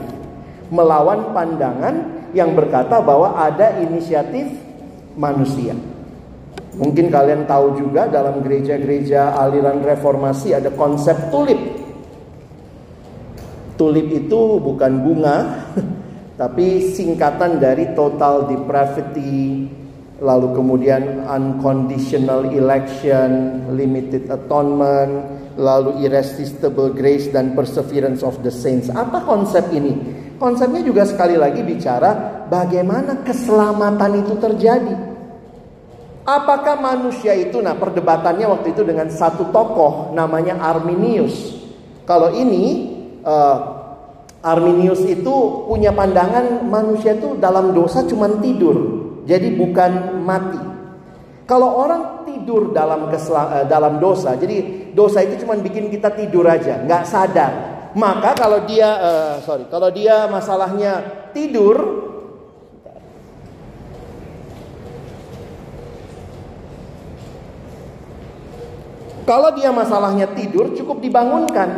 Melawan pandangan yang berkata bahwa ada inisiatif manusia. Mungkin kalian tahu juga dalam gereja-gereja aliran reformasi ada konsep tulip. Tulip itu bukan bunga, [laughs] tapi singkatan dari total depravity lalu kemudian unconditional election, limited atonement, lalu irresistible grace dan perseverance of the saints. Apa konsep ini? Konsepnya juga sekali lagi bicara bagaimana keselamatan itu terjadi. Apakah manusia itu, nah perdebatannya waktu itu dengan satu tokoh namanya Arminius. Kalau ini uh, Arminius itu punya pandangan manusia itu dalam dosa cuma tidur, jadi bukan mati. Kalau orang tidur dalam uh, dalam dosa, jadi dosa itu cuma bikin kita tidur aja, nggak sadar. Maka kalau dia, uh, sorry, kalau dia masalahnya tidur, Kalau dia masalahnya tidur cukup dibangunkan.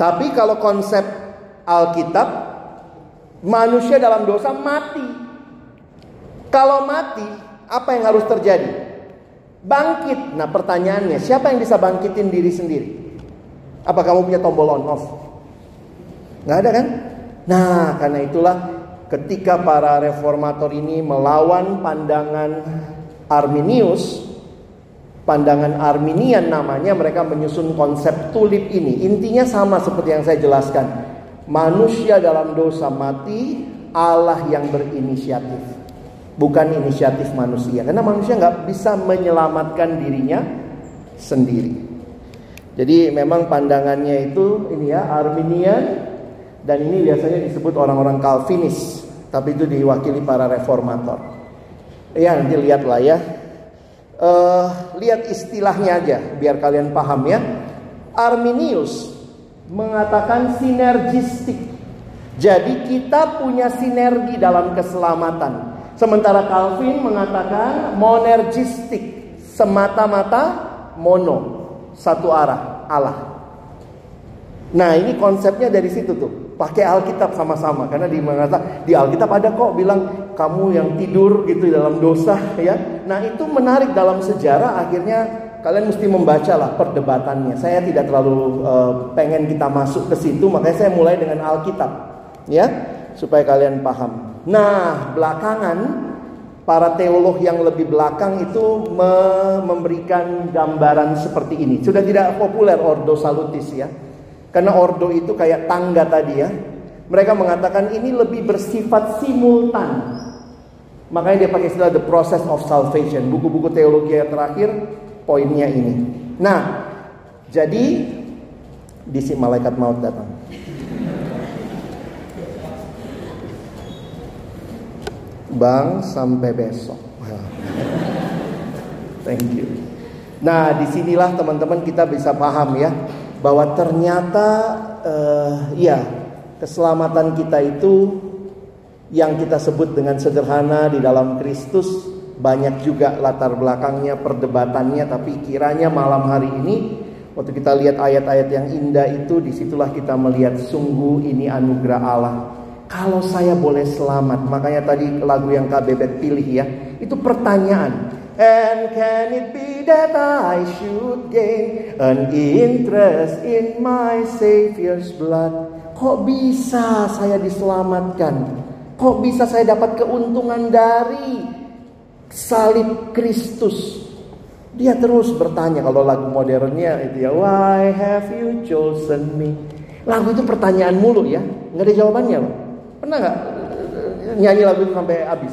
Tapi kalau konsep Alkitab manusia dalam dosa mati. Kalau mati, apa yang harus terjadi? Bangkit. Nah, pertanyaannya, siapa yang bisa bangkitin diri sendiri? Apa kamu punya tombol on off? Nggak ada kan? Nah, karena itulah ketika para reformator ini melawan pandangan Arminius, pandangan Arminian namanya mereka menyusun konsep tulip ini. Intinya sama seperti yang saya jelaskan. Manusia dalam dosa mati, Allah yang berinisiatif. Bukan inisiatif manusia. Karena manusia nggak bisa menyelamatkan dirinya sendiri. Jadi memang pandangannya itu ini ya Arminian dan ini biasanya disebut orang-orang Calvinis, tapi itu diwakili para reformator. Ya nanti lihatlah ya uh, lihat istilahnya aja biar kalian paham ya. Arminius mengatakan sinergistik. Jadi kita punya sinergi dalam keselamatan. Sementara Calvin mengatakan monergistik, semata-mata mono, satu arah, Allah. Nah, ini konsepnya dari situ tuh pakai Alkitab sama-sama karena di mengata di Alkitab ada kok bilang kamu yang tidur gitu dalam dosa ya. Nah, itu menarik dalam sejarah akhirnya kalian mesti membaca lah perdebatannya. Saya tidak terlalu uh, pengen kita masuk ke situ, makanya saya mulai dengan Alkitab ya, supaya kalian paham. Nah, belakangan para teolog yang lebih belakang itu me memberikan gambaran seperti ini. Sudah tidak populer Ordo Salutis ya. Karena ordo itu kayak tangga tadi ya. Mereka mengatakan ini lebih bersifat simultan. Makanya dia pakai istilah the process of salvation. Buku-buku teologi yang terakhir poinnya ini. Nah, jadi di si malaikat maut datang. Bang sampai besok. Thank you. Nah, di sinilah teman-teman kita bisa paham ya bahwa ternyata uh, ya keselamatan kita itu yang kita sebut dengan sederhana di dalam Kristus banyak juga latar belakangnya perdebatannya tapi kiranya malam hari ini waktu kita lihat ayat-ayat yang indah itu di situlah kita melihat sungguh ini anugerah Allah. Kalau saya boleh selamat makanya tadi lagu yang KBB pilih ya itu pertanyaan And can it be that I should gain an interest in my Savior's blood? Kok bisa saya diselamatkan? Kok bisa saya dapat keuntungan dari salib Kristus? Dia terus bertanya kalau lagu modernnya itu ya, Why have you chosen me? Lagu itu pertanyaan mulu ya, nggak ada jawabannya loh. Pernah nggak nyanyi lagu itu sampai habis?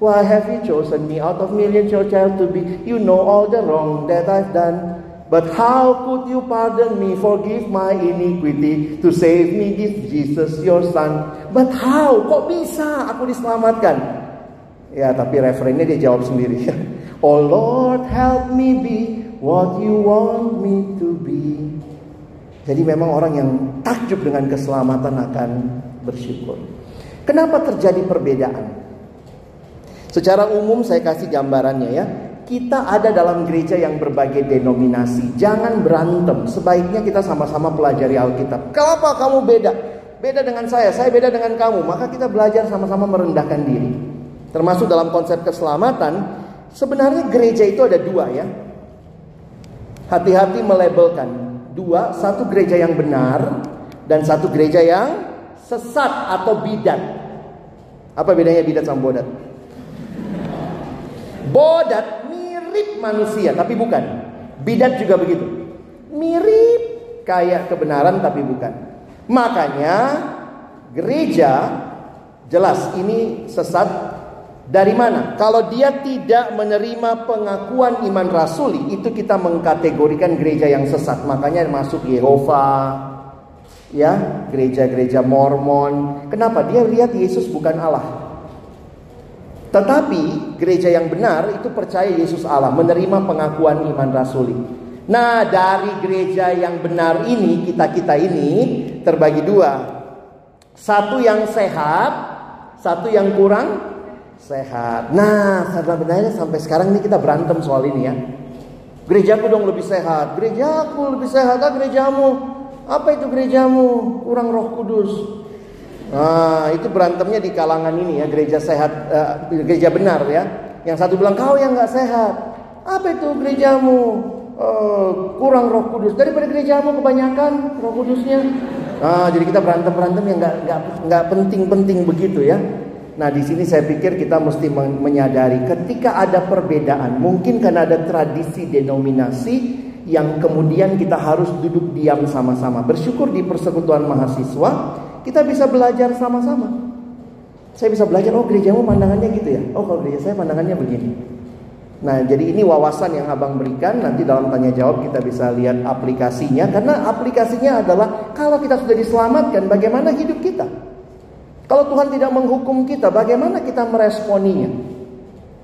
Why have you chosen me out of millions your child to be? You know all the wrong that I've done. But how could you pardon me, forgive my iniquity, to save me, give Jesus your son? But how? Kok bisa aku diselamatkan? Ya, tapi referennya dia jawab sendiri. [laughs] oh Lord, help me be what you want me to be. Jadi memang orang yang takjub dengan keselamatan akan bersyukur. Kenapa terjadi perbedaan? Secara umum saya kasih gambarannya ya. Kita ada dalam gereja yang berbagai denominasi. Jangan berantem. Sebaiknya kita sama-sama pelajari Alkitab. Kenapa kamu beda? Beda dengan saya, saya beda dengan kamu. Maka kita belajar sama-sama merendahkan diri. Termasuk dalam konsep keselamatan, sebenarnya gereja itu ada dua ya. Hati-hati melabelkan. Dua, satu gereja yang benar dan satu gereja yang sesat atau bidat. Apa bedanya bidat sama bodat? Bodat mirip manusia tapi bukan. Bidat juga begitu. Mirip kayak kebenaran tapi bukan. Makanya gereja jelas ini sesat dari mana? Kalau dia tidak menerima pengakuan iman rasuli, itu kita mengkategorikan gereja yang sesat. Makanya masuk Yehova, ya, gereja-gereja Mormon. Kenapa? Dia lihat Yesus bukan Allah. Tetapi gereja yang benar itu percaya Yesus Allah, menerima pengakuan iman rasuli. Nah, dari gereja yang benar ini, kita-kita ini terbagi dua. Satu yang sehat, satu yang kurang sehat. Nah, karena benarnya sampai sekarang ini kita berantem soal ini ya. Gerejaku dong lebih sehat, gerejaku lebih sehat, ah gerejamu. Apa itu gerejamu? Kurang roh kudus. Nah, itu berantemnya di kalangan ini ya, gereja sehat, uh, gereja benar ya. Yang satu bilang kau yang nggak sehat. Apa itu gerejamu? Uh, kurang roh kudus. Daripada gerejamu kebanyakan roh kudusnya. Nah, jadi kita berantem berantem yang nggak nggak nggak penting-penting begitu ya. Nah, di sini saya pikir kita mesti menyadari ketika ada perbedaan, mungkin karena ada tradisi denominasi yang kemudian kita harus duduk diam sama-sama. Bersyukur di persekutuan mahasiswa, kita bisa belajar sama-sama. Saya bisa belajar, oh gerejamu pandangannya gitu ya. Oh kalau gereja saya pandangannya begini. Nah jadi ini wawasan yang abang berikan Nanti dalam tanya jawab kita bisa lihat aplikasinya Karena aplikasinya adalah Kalau kita sudah diselamatkan bagaimana hidup kita Kalau Tuhan tidak menghukum kita Bagaimana kita meresponinya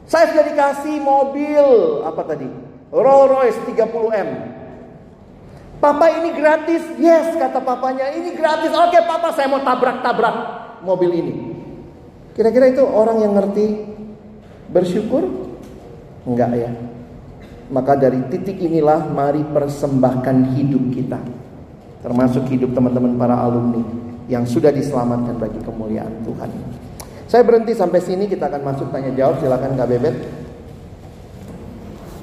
Saya sudah dikasih mobil Apa tadi Rolls Royce 30M Papa ini gratis. Yes, kata papanya, ini gratis. Oke, papa saya mau tabrak-tabrak mobil ini. Kira-kira itu orang yang ngerti bersyukur? Enggak ya. Maka dari titik inilah mari persembahkan hidup kita. Termasuk hidup teman-teman para alumni yang sudah diselamatkan bagi kemuliaan Tuhan. Saya berhenti sampai sini, kita akan masuk tanya jawab. Silakan Kak Bebet.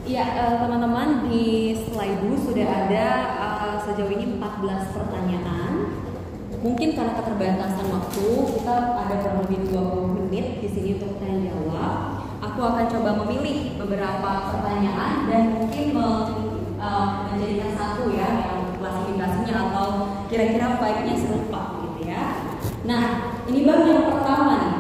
Iya, uh, teman-teman di slide sudah ada sejauh ini 14 pertanyaan. Mungkin karena keterbatasan waktu, kita ada kurang lebih 20 menit di sini untuk tanya jawab. Aku akan coba memilih beberapa pertanyaan dan mungkin me, uh, menjadikan satu ya yang klasifikasinya atau kira-kira baiknya serupa gitu ya. Nah, ini baru yang pertama nih.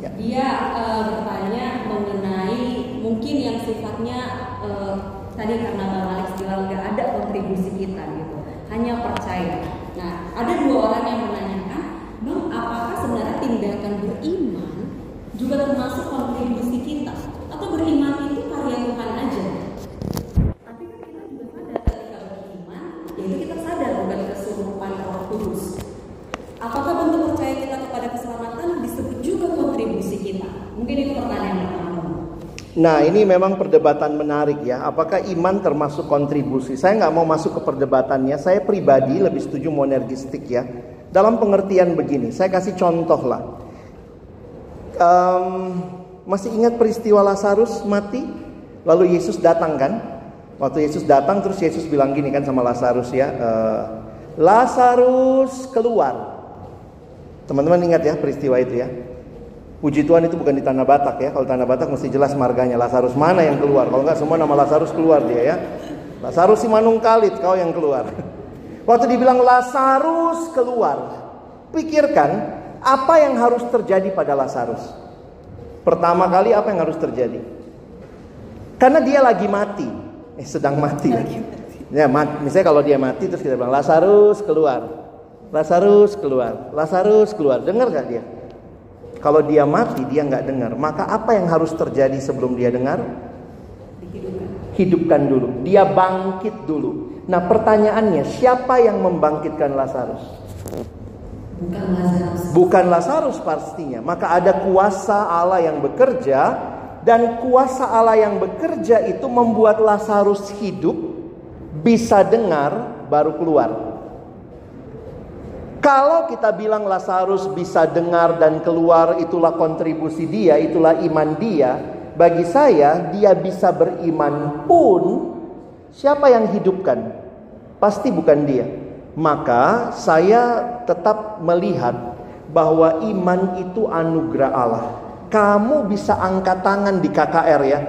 Ya. Dia uh, bertanya mengenai mungkin yang sifatnya uh, tadi karena Bang Alex bilang nggak ada kontribusi kita gitu, hanya percaya. Nah, ada dua orang yang menanyakan, Bang, apakah sebenarnya tindakan beriman juga termasuk kontribusi kita? Atau beriman itu karya Tuhan aja? Tapi kan kita juga sadar ketika beriman, yaitu kita sadar bukan kesurupan Roh Kudus. Apakah bentuk percaya kita kepada keselamatan disebut juga kontribusi kita? Mungkin itu pertanyaan pertama. Nah ini memang perdebatan menarik ya. Apakah iman termasuk kontribusi? Saya nggak mau masuk ke perdebatannya. Saya pribadi lebih setuju monergistik ya. Dalam pengertian begini, saya kasih contoh lah. Um, masih ingat peristiwa Lazarus mati? Lalu Yesus datang kan? Waktu Yesus datang terus Yesus bilang gini kan sama Lazarus ya. Uh, Lazarus keluar. Teman-teman ingat ya peristiwa itu ya. Puji Tuhan itu bukan di tanah Batak ya. Kalau tanah Batak mesti jelas marganya. Lazarus mana yang keluar? Kalau enggak semua nama Lazarus keluar dia ya. Lazarus si Manung Kalit kau yang keluar. [laughs] Waktu dibilang Lazarus keluar, pikirkan apa yang harus terjadi pada Lazarus. Pertama kali apa yang harus terjadi? Karena dia lagi mati, eh sedang mati. Ya, mati. misalnya kalau dia mati terus kita bilang Lazarus keluar, Lazarus keluar, Lazarus keluar. Dengar gak dia? Kalau dia mati, dia nggak dengar. Maka apa yang harus terjadi sebelum dia dengar? Hidupkan dulu. Dia bangkit dulu. Nah pertanyaannya, siapa yang membangkitkan Lazarus? Bukan Lazarus. Bukan Lazarus pastinya. Maka ada kuasa Allah yang bekerja dan kuasa Allah yang bekerja itu membuat Lazarus hidup, bisa dengar, baru keluar. Kalau kita bilang Lazarus bisa dengar dan keluar, itulah kontribusi dia, itulah iman dia. Bagi saya, dia bisa beriman pun, siapa yang hidupkan? Pasti bukan dia. Maka saya tetap melihat bahwa iman itu anugerah Allah. Kamu bisa angkat tangan di KKR ya.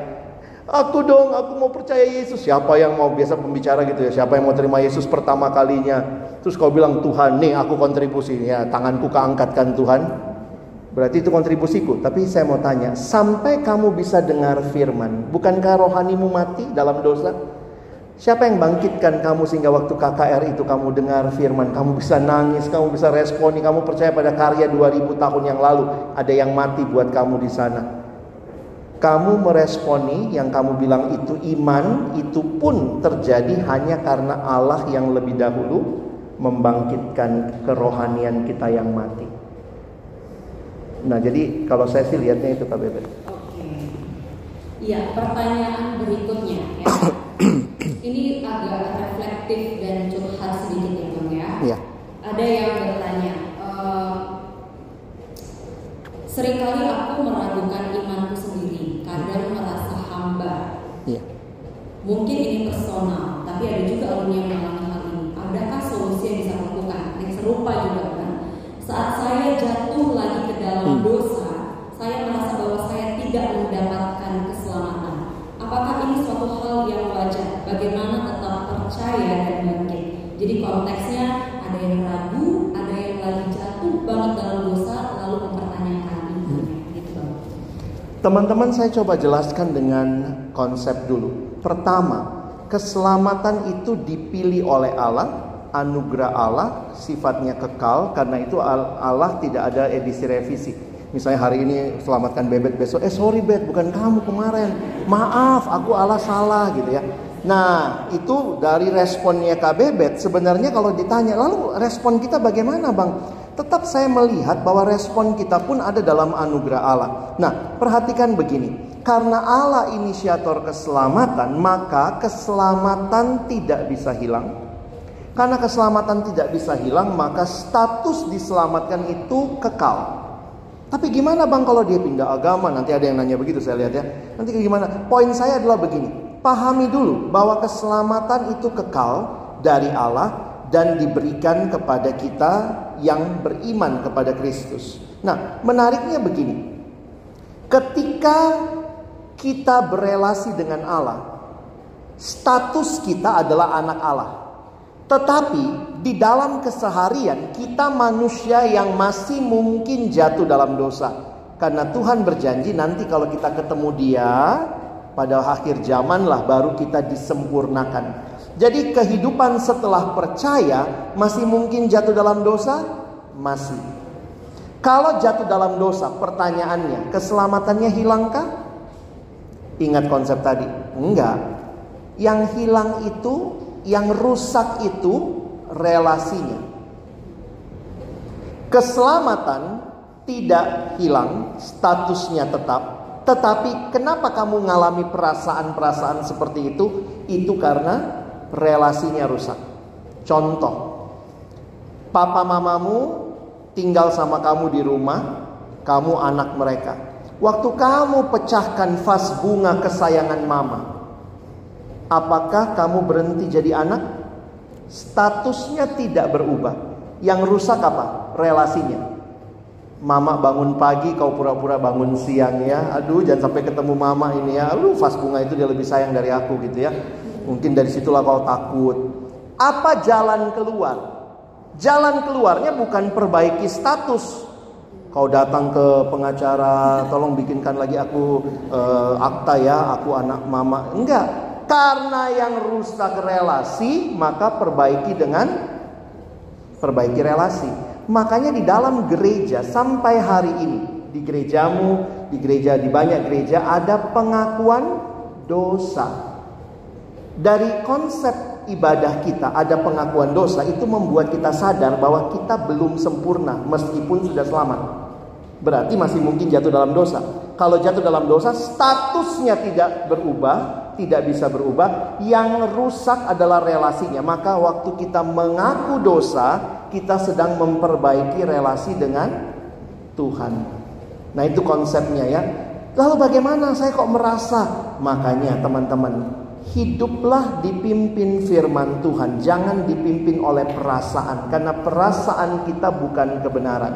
Aku dong, aku mau percaya Yesus. Siapa yang mau biasa pembicara gitu ya? Siapa yang mau terima Yesus pertama kalinya? Terus kau bilang Tuhan, nih aku kontribusi ya, tanganku keangkatkan Tuhan. Berarti itu kontribusiku. Tapi saya mau tanya, sampai kamu bisa dengar firman, bukankah rohanimu mati dalam dosa? Siapa yang bangkitkan kamu sehingga waktu KKR itu kamu dengar firman, kamu bisa nangis, kamu bisa responi, kamu percaya pada karya 2000 tahun yang lalu, ada yang mati buat kamu di sana kamu meresponi yang kamu bilang itu iman, itu pun terjadi hanya karena Allah yang lebih dahulu membangkitkan kerohanian kita yang mati. Nah, jadi kalau saya sih lihatnya itu Kak Bebe. Oke. Iya, pertanyaan berikutnya ya. [coughs] Ini agak reflektif dan curhat sedikit ya, Bang ya. Iya. Ada yang bertanya, uh, sering kali aku meragukan kadang merasa hamba. Iya. Mungkin ini personal, tapi ada juga alumni yang mengalami hal ini. Adakah solusi yang bisa lakukan? Yang serupa juga kan? Saat saya jatuh lagi ke dalam Hmm. dosa, Teman-teman saya coba jelaskan dengan konsep dulu. Pertama, keselamatan itu dipilih oleh Allah, anugerah Allah, sifatnya kekal karena itu Al- Allah tidak ada edisi revisi. Misalnya hari ini selamatkan bebek besok, eh sorry beb bukan kamu kemarin, maaf aku Allah salah gitu ya. Nah itu dari responnya Kak Bebet sebenarnya kalau ditanya lalu respon kita bagaimana bang? Tetap saya melihat bahwa respon kita pun ada dalam anugerah Allah. Nah perhatikan begini, karena Allah inisiator keselamatan maka keselamatan tidak bisa hilang. Karena keselamatan tidak bisa hilang maka status diselamatkan itu kekal. Tapi gimana bang kalau dia pindah agama? Nanti ada yang nanya begitu saya lihat ya. Nanti gimana? Poin saya adalah begini. Pahami dulu bahwa keselamatan itu kekal dari Allah dan diberikan kepada kita yang beriman kepada Kristus. Nah, menariknya begini. Ketika kita berelasi dengan Allah, status kita adalah anak Allah. Tetapi di dalam keseharian kita manusia yang masih mungkin jatuh dalam dosa. Karena Tuhan berjanji nanti kalau kita ketemu dia pada akhir zaman lah baru kita disempurnakan. Jadi kehidupan setelah percaya masih mungkin jatuh dalam dosa? Masih. Kalau jatuh dalam dosa, pertanyaannya, keselamatannya hilangkah? Ingat konsep tadi? Enggak. Yang hilang itu, yang rusak itu relasinya. Keselamatan tidak hilang, statusnya tetap. Tetapi kenapa kamu mengalami perasaan-perasaan seperti itu? Itu karena relasinya rusak. Contoh, papa mamamu tinggal sama kamu di rumah, kamu anak mereka. Waktu kamu pecahkan vas bunga kesayangan mama, apakah kamu berhenti jadi anak? Statusnya tidak berubah. Yang rusak apa? Relasinya. Mama bangun pagi, kau pura-pura bangun siang ya. Aduh, jangan sampai ketemu mama ini ya. Aduh, vas bunga itu dia lebih sayang dari aku gitu ya. Mungkin dari situlah kau takut. Apa jalan keluar? Jalan keluarnya bukan perbaiki status. Kau datang ke pengacara, tolong bikinkan lagi aku eh, akta ya, aku anak mama. Enggak, karena yang rusak relasi, maka perbaiki dengan perbaiki relasi. Makanya di dalam gereja sampai hari ini, di gerejamu, di gereja di banyak gereja ada pengakuan dosa. Dari konsep ibadah kita ada pengakuan dosa itu membuat kita sadar bahwa kita belum sempurna meskipun sudah selamat. Berarti masih mungkin jatuh dalam dosa. Kalau jatuh dalam dosa statusnya tidak berubah, tidak bisa berubah. Yang rusak adalah relasinya. Maka waktu kita mengaku dosa, kita sedang memperbaiki relasi dengan Tuhan. Nah, itu konsepnya ya. Lalu bagaimana saya kok merasa? Makanya teman-teman, hiduplah dipimpin firman Tuhan, jangan dipimpin oleh perasaan karena perasaan kita bukan kebenaran.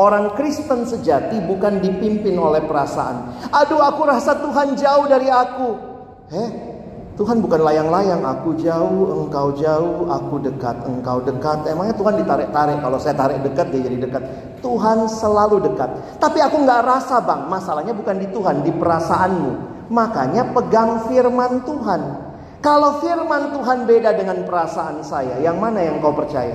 Orang Kristen sejati bukan dipimpin oleh perasaan. Aduh, aku rasa Tuhan jauh dari aku. Heh, Tuhan bukan layang-layang, aku jauh, engkau jauh, aku dekat, engkau dekat. Emangnya Tuhan ditarik-tarik, kalau saya tarik dekat dia jadi dekat. Tuhan selalu dekat. Tapi aku nggak rasa bang, masalahnya bukan di Tuhan, di perasaanmu. Makanya pegang firman Tuhan. Kalau firman Tuhan beda dengan perasaan saya, yang mana yang kau percaya?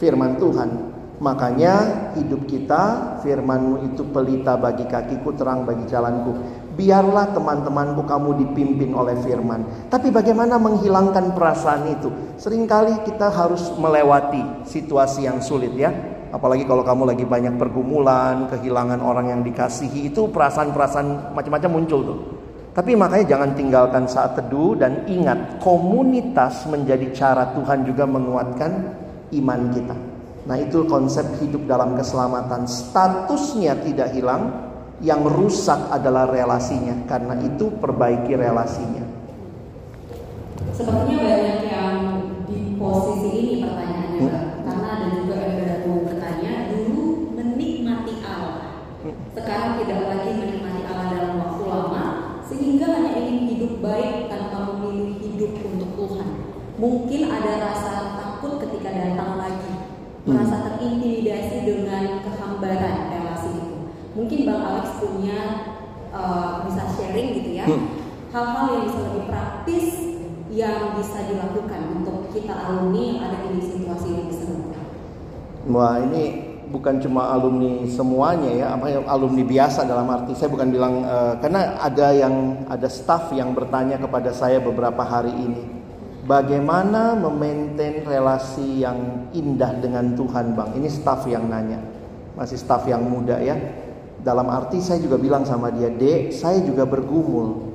Firman Tuhan. Makanya hidup kita, firmanmu itu pelita bagi kakiku, terang bagi jalanku. Biarlah teman-temanku kamu dipimpin oleh firman. Tapi bagaimana menghilangkan perasaan itu? Seringkali kita harus melewati situasi yang sulit ya. Apalagi kalau kamu lagi banyak pergumulan, kehilangan orang yang dikasihi, itu perasaan-perasaan macam-macam muncul tuh. Tapi makanya jangan tinggalkan saat teduh dan ingat komunitas menjadi cara Tuhan juga menguatkan iman kita. Nah itu konsep hidup dalam keselamatan. Statusnya tidak hilang, yang rusak adalah relasinya. Karena itu perbaiki relasinya. Sepertinya banyak yang di posisi ini pertanyaannya, hmm? karena ada juga yang baru bertanya dulu menikmati Allah, hmm. sekarang tidak lagi menikmati Allah dalam waktu lama, sehingga hanya ingin hidup baik tanpa memilih hidup untuk Tuhan. Mungkin ada rasa takut ketika datang lagi hmm. terintimidasi dengan kehambaran relasi itu. Mungkin Bang Alex punya uh, bisa sharing gitu ya, hmm. hal-hal hmm. yang bisa lebih praktis yang bisa dilakukan untuk kita alumni yang ada di situasi yang serupa. Wah ini bukan cuma alumni semuanya ya, apa alumni biasa dalam arti saya bukan bilang uh, karena ada yang ada staff yang bertanya kepada saya beberapa hari ini Bagaimana memaintain relasi yang indah dengan Tuhan bang? Ini staff yang nanya. Masih staff yang muda ya. Dalam arti saya juga bilang sama dia Dek saya juga bergumul.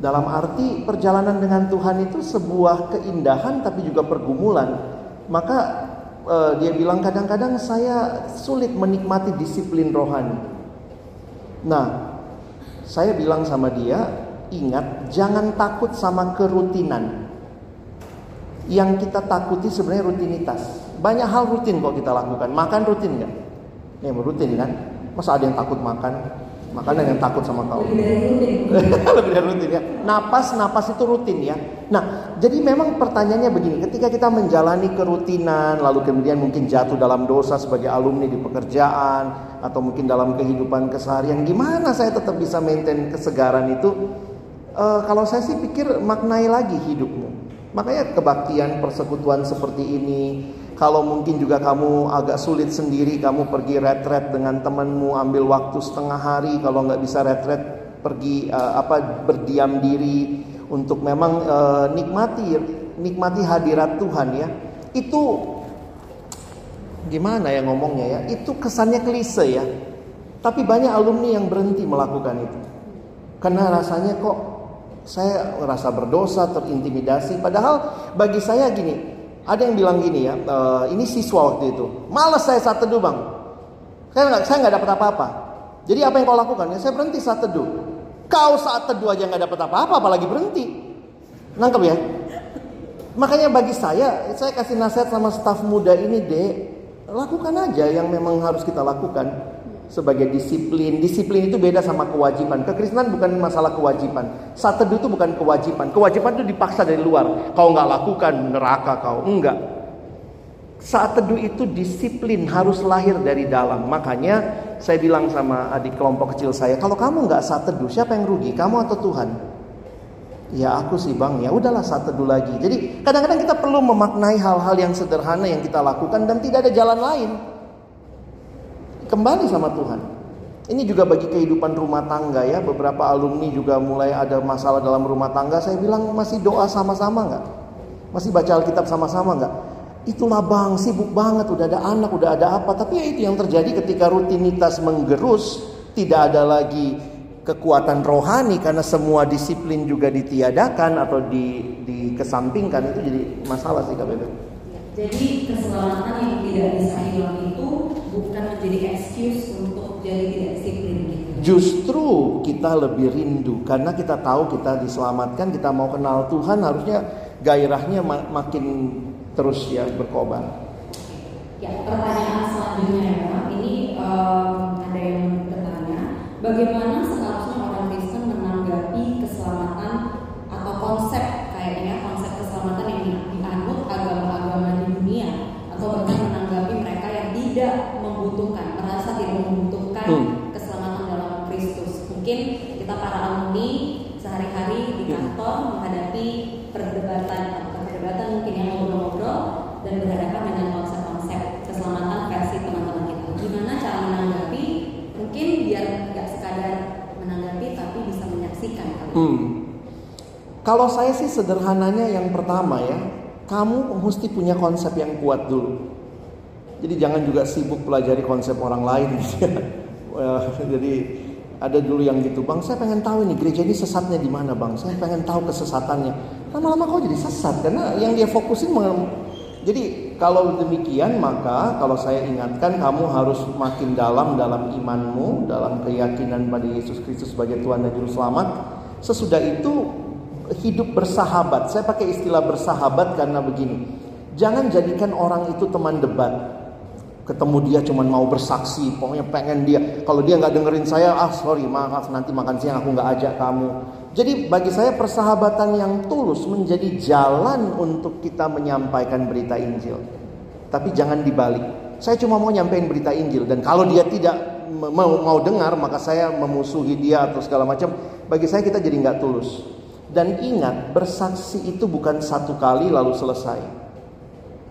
Dalam arti perjalanan dengan Tuhan itu sebuah keindahan tapi juga pergumulan. Maka uh, dia bilang kadang-kadang saya sulit menikmati disiplin rohani. Nah saya bilang sama dia Ingat jangan takut sama kerutinan yang kita takuti sebenarnya rutinitas. Banyak hal rutin kok kita lakukan. Makan rutin nggak? Ini rutin kan? Masa ada yang takut makan? Makan ada yang takut sama kau. [laughs] Lebih dari rutin ya. Napas, napas itu rutin ya. Nah, jadi memang pertanyaannya begini. Ketika kita menjalani kerutinan, lalu kemudian mungkin jatuh dalam dosa sebagai alumni di pekerjaan, atau mungkin dalam kehidupan keseharian, gimana saya tetap bisa maintain kesegaran itu? Uh, kalau saya sih pikir maknai lagi hidupmu. Makanya kebaktian persekutuan seperti ini, kalau mungkin juga kamu agak sulit sendiri, kamu pergi retret dengan temanmu, ambil waktu setengah hari. Kalau nggak bisa retret, pergi uh, apa berdiam diri untuk memang uh, nikmati nikmati hadirat Tuhan ya. Itu gimana ya ngomongnya ya? Itu kesannya klise ya. Tapi banyak alumni yang berhenti melakukan itu. Karena rasanya kok saya merasa berdosa, terintimidasi. Padahal bagi saya gini, ada yang bilang gini ya, e, ini siswa waktu itu, malas saya saat teduh bang. Saya nggak, saya nggak dapat apa-apa. Jadi apa yang kau lakukan? Ya saya berhenti saat teduh. Kau saat teduh aja nggak dapat apa-apa, apalagi berhenti. Nangkep ya? Makanya bagi saya, saya kasih nasihat sama staf muda ini deh, lakukan aja yang memang harus kita lakukan sebagai disiplin. Disiplin itu beda sama kewajiban. Kekristenan bukan masalah kewajiban. Saat teduh itu bukan kewajiban. Kewajiban itu dipaksa dari luar. Kau nggak lakukan neraka kau. Enggak. Saat teduh itu disiplin harus lahir dari dalam. Makanya saya bilang sama adik kelompok kecil saya, kalau kamu nggak saat teduh, siapa yang rugi? Kamu atau Tuhan? Ya aku sih bang, ya udahlah saat teduh lagi. Jadi kadang-kadang kita perlu memaknai hal-hal yang sederhana yang kita lakukan dan tidak ada jalan lain kembali sama Tuhan. Ini juga bagi kehidupan rumah tangga ya. Beberapa alumni juga mulai ada masalah dalam rumah tangga. Saya bilang masih doa sama-sama nggak? Masih baca Alkitab sama-sama nggak? Itulah bang, sibuk banget, udah ada anak, udah ada apa. Tapi ya itu yang terjadi ketika rutinitas menggerus, tidak ada lagi kekuatan rohani karena semua disiplin juga ditiadakan atau di, dikesampingkan itu jadi masalah sih KBB. Jadi keselamatan yang tidak bisa hilang menjadi excuse untuk jadi tidak disiplin gitu. Justru kita lebih rindu karena kita tahu kita diselamatkan, kita mau kenal Tuhan harusnya gairahnya mak makin terus ya berkobar. Ya, pertanyaan selanjutnya ya, ini uh, um, ada yang bertanya, bagaimana seharusnya orang Kristen menanggapi keselamatan atau konsep kayaknya konsep keselamatan yang dianut agama-agama di dunia atau bahkan menanggapi mereka yang tidak membutuhkan, merasa tidak membutuhkan Hmm. keselamatan dalam Kristus. Mungkin kita para alumni sehari-hari di Hmm. kantor menghadapi perdebatan atau perdebatan mungkin yang ngobrol-ngobrol dan berhadapan dengan konsep-konsep keselamatan versi teman-teman kita. Gimana cara menanggapi? Mungkin biar nggak sekadar menanggapi tapi bisa menyaksikan kali. ya. Hmm. Kalau saya sih sederhananya yang pertama ya, kamu mesti punya konsep yang kuat dulu. Jadi jangan juga sibuk pelajari konsep orang lain [laughs] Jadi ada dulu yang gitu, bang saya pengen tahu ini gereja ini sesatnya di mana bang, saya pengen tahu kesesatannya. Lama-lama kau jadi sesat karena yang dia fokusin jadi kalau demikian maka kalau saya ingatkan kamu harus makin dalam dalam imanmu, dalam keyakinan pada Yesus Kristus sebagai Tuhan dan Juru Selamat. Sesudah itu hidup bersahabat. Saya pakai istilah bersahabat karena begini. Jangan jadikan orang itu teman debat. Ketemu dia cuman mau bersaksi, pokoknya pengen dia. Kalau dia nggak dengerin saya, ah sorry maaf nanti makan siang aku nggak ajak kamu. Jadi bagi saya persahabatan yang tulus menjadi jalan untuk kita menyampaikan berita Injil. Tapi jangan dibalik. Saya cuma mau nyampein berita Injil dan kalau dia tidak mau mau dengar maka saya memusuhi dia atau segala macam. Bagi saya kita jadi nggak tulus. Dan ingat bersaksi itu bukan satu kali lalu selesai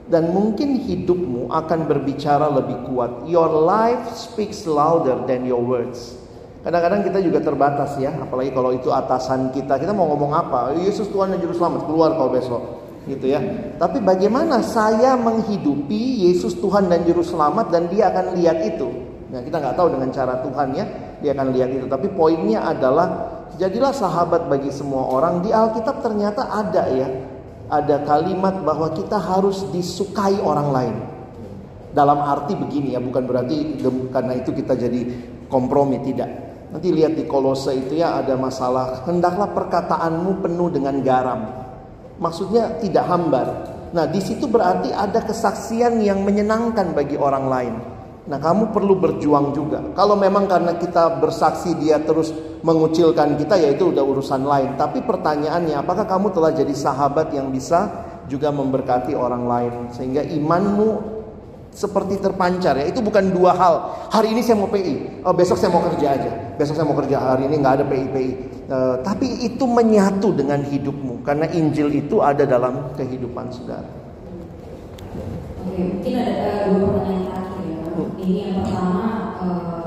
dan mungkin hidupmu akan berbicara lebih kuat. Your life speaks louder than your words. Kadang-kadang kita juga terbatas ya, apalagi kalau itu atasan kita. Kita mau ngomong apa? Yesus Tuhan dan Juru Selamat, keluar kau besok. Gitu ya. Tapi bagaimana saya menghidupi Yesus Tuhan dan Juru Selamat dan dia akan lihat itu. Nah, kita nggak tahu dengan cara Tuhan ya, dia akan lihat itu. Tapi poinnya adalah jadilah sahabat bagi semua orang. Di Alkitab ternyata ada ya, ada kalimat bahwa kita harus disukai orang lain. Dalam arti begini ya, bukan berarti karena itu kita jadi kompromi tidak. Nanti lihat di Kolose itu ya ada masalah hendaklah perkataanmu penuh dengan garam. Maksudnya tidak hambar. Nah, di situ berarti ada kesaksian yang menyenangkan bagi orang lain. Nah, kamu perlu berjuang juga. Kalau memang karena kita bersaksi dia terus mengucilkan kita ya itu udah urusan lain. Tapi pertanyaannya apakah kamu telah jadi sahabat yang bisa juga memberkati orang lain sehingga imanmu seperti terpancar ya. Itu bukan dua hal. Hari ini saya mau PI, oh, besok saya mau kerja aja. Besok saya mau kerja hari ini nggak ada PI PI. Eh, tapi itu menyatu dengan hidupmu karena Injil itu ada dalam kehidupan saudara. Oke, mungkin ada eh, dua pertanyaan Ini yang pertama eh,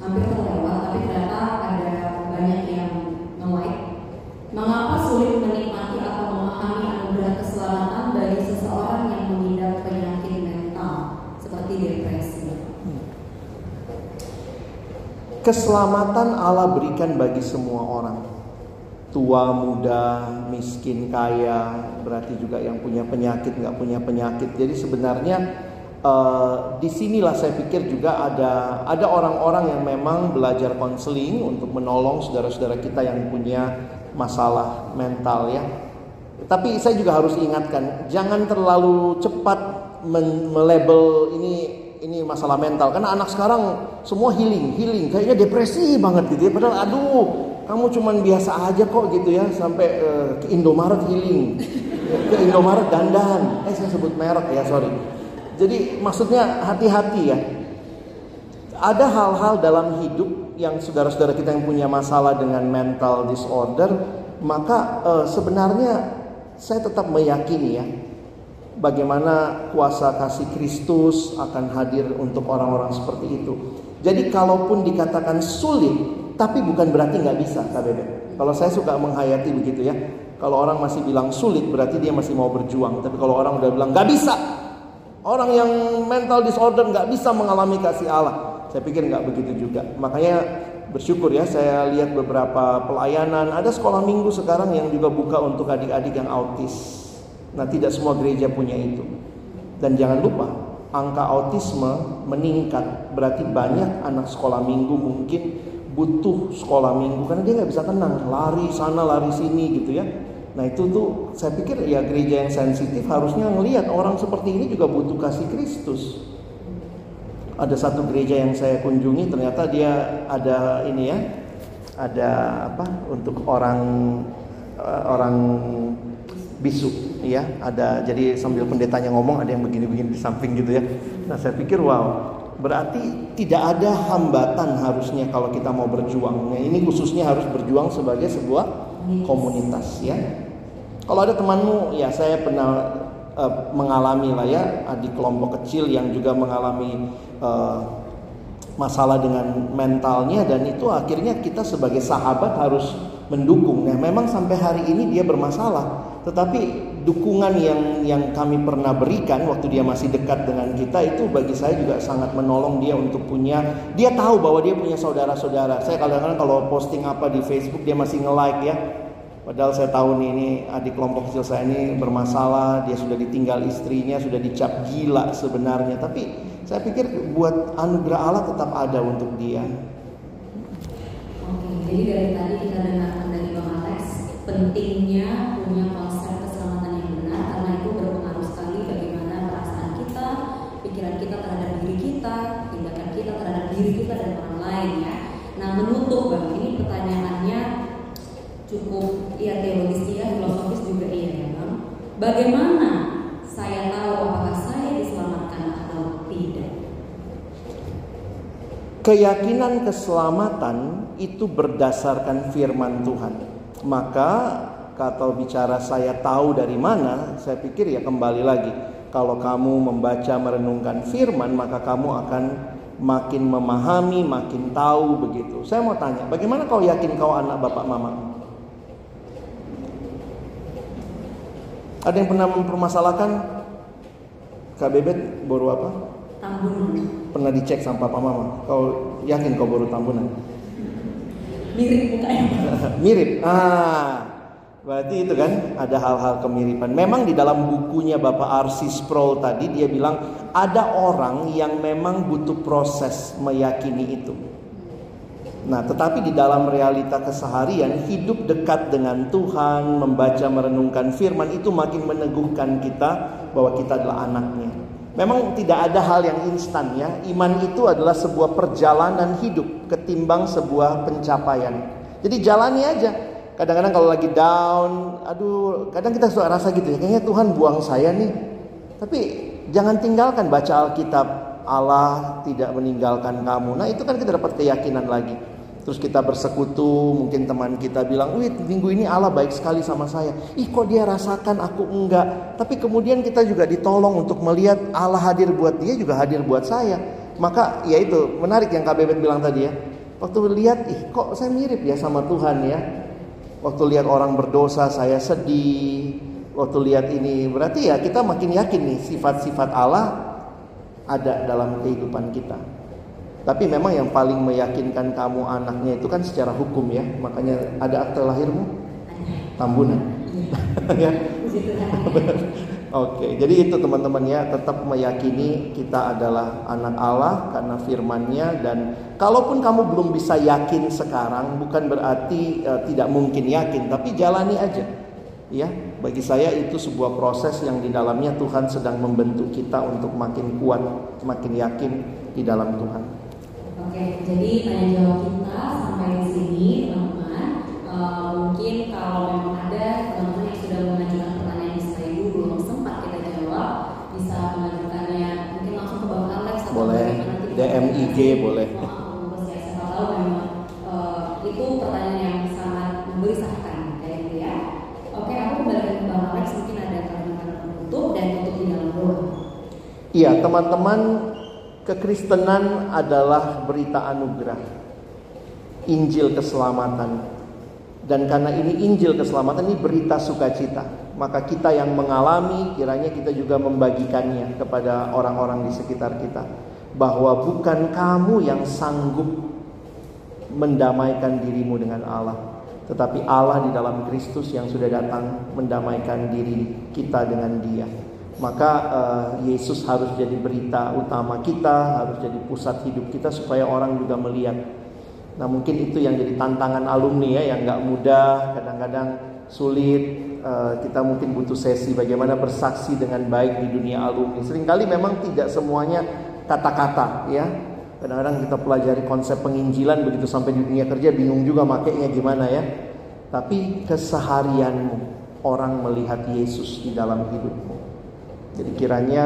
hampir terlewat, tapi ternyata ada banyak yang nge-like. Mengapa sulit menikmati atau memahami anugerah keselamatan bagi seseorang yang mengidap penyakit mental seperti depresi? Keselamatan Allah berikan bagi semua orang. Tua, muda, miskin, kaya, berarti juga yang punya penyakit, nggak punya penyakit. Jadi sebenarnya eh, di sinilah saya pikir juga ada ada orang-orang yang memang belajar konseling untuk menolong saudara-saudara kita yang punya masalah mental ya. Tapi saya juga harus ingatkan, jangan terlalu cepat melabel ini ini masalah mental karena anak sekarang semua healing, healing kayaknya depresi banget gitu ya. Padahal aduh, kamu cuman biasa aja kok gitu ya sampai eh, ke Indomaret healing. Ke Indomaret dandan. Eh saya sebut merek ya, sorry. Jadi maksudnya hati-hati ya. Ada hal-hal dalam hidup yang saudara-saudara kita yang punya masalah dengan mental disorder, maka eh, sebenarnya saya tetap meyakini ya bagaimana kuasa kasih Kristus akan hadir untuk orang-orang seperti itu. Jadi kalaupun dikatakan sulit, tapi bukan berarti nggak bisa, KBB. Kalau saya suka menghayati begitu ya. Kalau orang masih bilang sulit, berarti dia masih mau berjuang. Tapi kalau orang udah bilang nggak bisa, orang yang mental disorder nggak bisa mengalami kasih Allah. Saya pikir nggak begitu juga. Makanya bersyukur ya, saya lihat beberapa pelayanan. Ada sekolah minggu sekarang yang juga buka untuk adik-adik yang autis. Nah, tidak semua gereja punya itu. Dan jangan lupa, angka autisme meningkat. Berarti banyak anak sekolah minggu mungkin butuh sekolah minggu karena dia nggak bisa tenang, lari sana lari sini gitu ya. Nah itu tuh saya pikir ya gereja yang sensitif harusnya ngelihat orang seperti ini juga butuh kasih Kristus. ada satu gereja yang saya kunjungi ternyata dia ada ini ya ada apa untuk orang uh, orang bisu ya ada jadi sambil pendetanya ngomong ada yang begini-begini di samping gitu ya nah saya pikir wow berarti tidak ada hambatan harusnya kalau kita mau berjuang nah, ini khususnya harus berjuang sebagai sebuah komunitas ya kalau ada temanmu ya saya pernah uh, mengalami lah ya di kelompok kecil yang juga mengalami uh, masalah dengan mentalnya dan itu akhirnya kita sebagai sahabat harus mendukung. Nah, memang sampai hari ini dia bermasalah, tetapi dukungan yang yang kami pernah berikan waktu dia masih dekat dengan kita itu bagi saya juga sangat menolong dia untuk punya dia tahu bahwa dia punya saudara-saudara. Saya kadang-kadang kalau posting apa di Facebook dia masih nge-like ya. Padahal saya tahu nih ini adik kelompok kecil saya ini bermasalah, dia sudah ditinggal istrinya, sudah dicap gila sebenarnya. Tapi saya pikir buat anugerah Allah tetap ada untuk dia. Oke, jadi dari tadi kita dengarkan dari Bang Alex pentingnya punya konsep keselamatan yang benar karena itu berpengaruh sekali bagaimana perasaan kita, pikiran kita terhadap diri kita, tindakan kita terhadap diri kita dan orang lain ya. Nah menutup bang, ini pertanyaannya cukup ya teologis iya, filosofis juga iya ya bang. Bagaimana saya tahu apakah saya diselamatkan atau tidak? Keyakinan keselamatan itu berdasarkan firman Tuhan. Maka kalau bicara saya tahu dari mana, saya pikir ya kembali lagi. Kalau kamu membaca merenungkan firman, maka kamu akan makin memahami, makin tahu begitu. Saya mau tanya, bagaimana kau yakin kau anak bapak mama? Ada yang pernah mempermasalahkan Kak Bebet baru apa? Tambunan. Pernah dicek sama papa mama. Kau yakin kau baru tambunan? Mirip mukanya. [laughs] Mirip. Ah, berarti itu kan ada hal-hal kemiripan. Memang di dalam bukunya Bapak Arsi Sproul tadi dia bilang ada orang yang memang butuh proses meyakini itu. Nah, tetapi di dalam realita keseharian, hidup dekat dengan Tuhan, membaca merenungkan firman itu makin meneguhkan kita bahwa kita adalah anaknya. Memang tidak ada hal yang instan ya. Iman itu adalah sebuah perjalanan hidup ketimbang sebuah pencapaian. Jadi jalani aja. Kadang-kadang kalau lagi down, aduh, kadang kita suka rasa gitu ya, kayaknya Tuhan buang saya nih. Tapi jangan tinggalkan baca Alkitab. Allah tidak meninggalkan kamu. Nah, itu kan kita dapat keyakinan lagi. Terus kita bersekutu, mungkin teman kita bilang, "Wih, minggu ini Allah baik sekali sama saya." Ih, kok dia rasakan aku enggak? Tapi kemudian kita juga ditolong untuk melihat Allah hadir buat dia juga hadir buat saya. Maka ya itu menarik yang Kak Bebet bilang tadi ya. Waktu lihat, ih kok saya mirip ya sama Tuhan ya. Waktu lihat orang berdosa saya sedih. Waktu lihat ini berarti ya kita makin yakin nih sifat-sifat Allah ada dalam kehidupan kita. Tapi memang yang paling meyakinkan kamu anaknya itu kan secara hukum ya. Makanya ada akte lahirmu? Tambunan. ya. [laughs] [laughs] Oke, jadi itu teman-teman ya, tetap meyakini kita adalah anak Allah karena firman-Nya dan kalaupun kamu belum bisa yakin sekarang bukan berarti uh, tidak mungkin yakin, tapi jalani aja. Ya, bagi saya itu sebuah proses yang di dalamnya Tuhan sedang membentuk kita untuk makin kuat, makin yakin di dalam Tuhan. Oke, jadi tanya jawab kita sampai di sini, teman-teman. Uh, mungkin kalau memang ada teman-teman yang sudah mengajukan pertanyaan di slide belum sempat kita jawab, bisa mengajukannya mungkin langsung ke Bang Alex atau Boleh, DM IG boleh. Bagus siapa tahu memang uh, itu pertanyaan yang sangat menggelisahkan kayak gitu ya. Oke, aku kembali ke Bang Alex, mungkin ada kalimat penutup dan tutup di dalam doa. Iya, teman-teman, kekristenan adalah berita anugerah. Injil keselamatan. Dan karena ini Injil keselamatan ini berita sukacita, maka kita yang mengalami kiranya kita juga membagikannya kepada orang-orang di sekitar kita bahwa bukan kamu yang sanggup mendamaikan dirimu dengan Allah, tetapi Allah di dalam Kristus yang sudah datang mendamaikan diri kita dengan Dia. Maka eh, Yesus harus jadi berita utama kita, harus jadi pusat hidup kita supaya orang juga melihat. Nah mungkin itu yang jadi tantangan alumni ya, yang nggak mudah, kadang-kadang sulit. Eh, kita mungkin butuh sesi bagaimana bersaksi dengan baik di dunia alumni. Seringkali memang tidak semuanya kata-kata ya. Kadang-kadang kita pelajari konsep penginjilan begitu sampai di dunia kerja bingung juga makainya gimana ya. Tapi keseharianmu orang melihat Yesus di dalam hidupmu. Jadi kiranya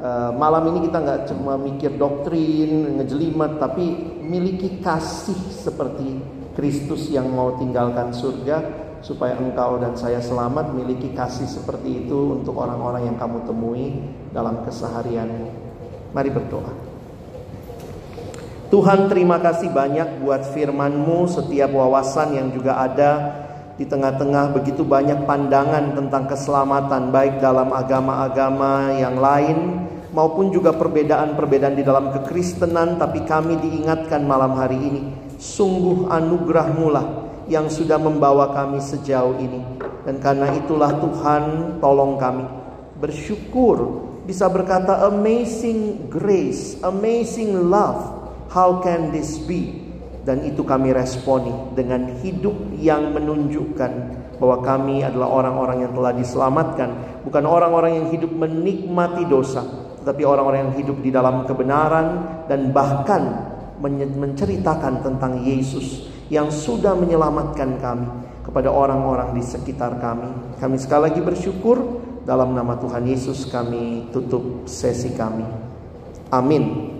uh, malam ini kita nggak cuma mikir doktrin, ngejelimet, tapi miliki kasih seperti Kristus yang mau tinggalkan surga supaya engkau dan saya selamat miliki kasih seperti itu untuk orang-orang yang kamu temui dalam keseharianmu. Mari berdoa. Tuhan terima kasih banyak buat firman-Mu, setiap wawasan yang juga ada di tengah-tengah begitu banyak pandangan tentang keselamatan baik dalam agama-agama yang lain maupun juga perbedaan-perbedaan di dalam kekristenan tapi kami diingatkan malam hari ini sungguh anugerah-Mu lah yang sudah membawa kami sejauh ini dan karena itulah Tuhan tolong kami bersyukur bisa berkata amazing grace amazing love How can this be? Dan itu kami responi dengan hidup yang menunjukkan bahwa kami adalah orang-orang yang telah diselamatkan, bukan orang-orang yang hidup menikmati dosa, tetapi orang-orang yang hidup di dalam kebenaran dan bahkan menceritakan tentang Yesus yang sudah menyelamatkan kami kepada orang-orang di sekitar kami. Kami sekali lagi bersyukur dalam nama Tuhan Yesus kami tutup sesi kami. Amin.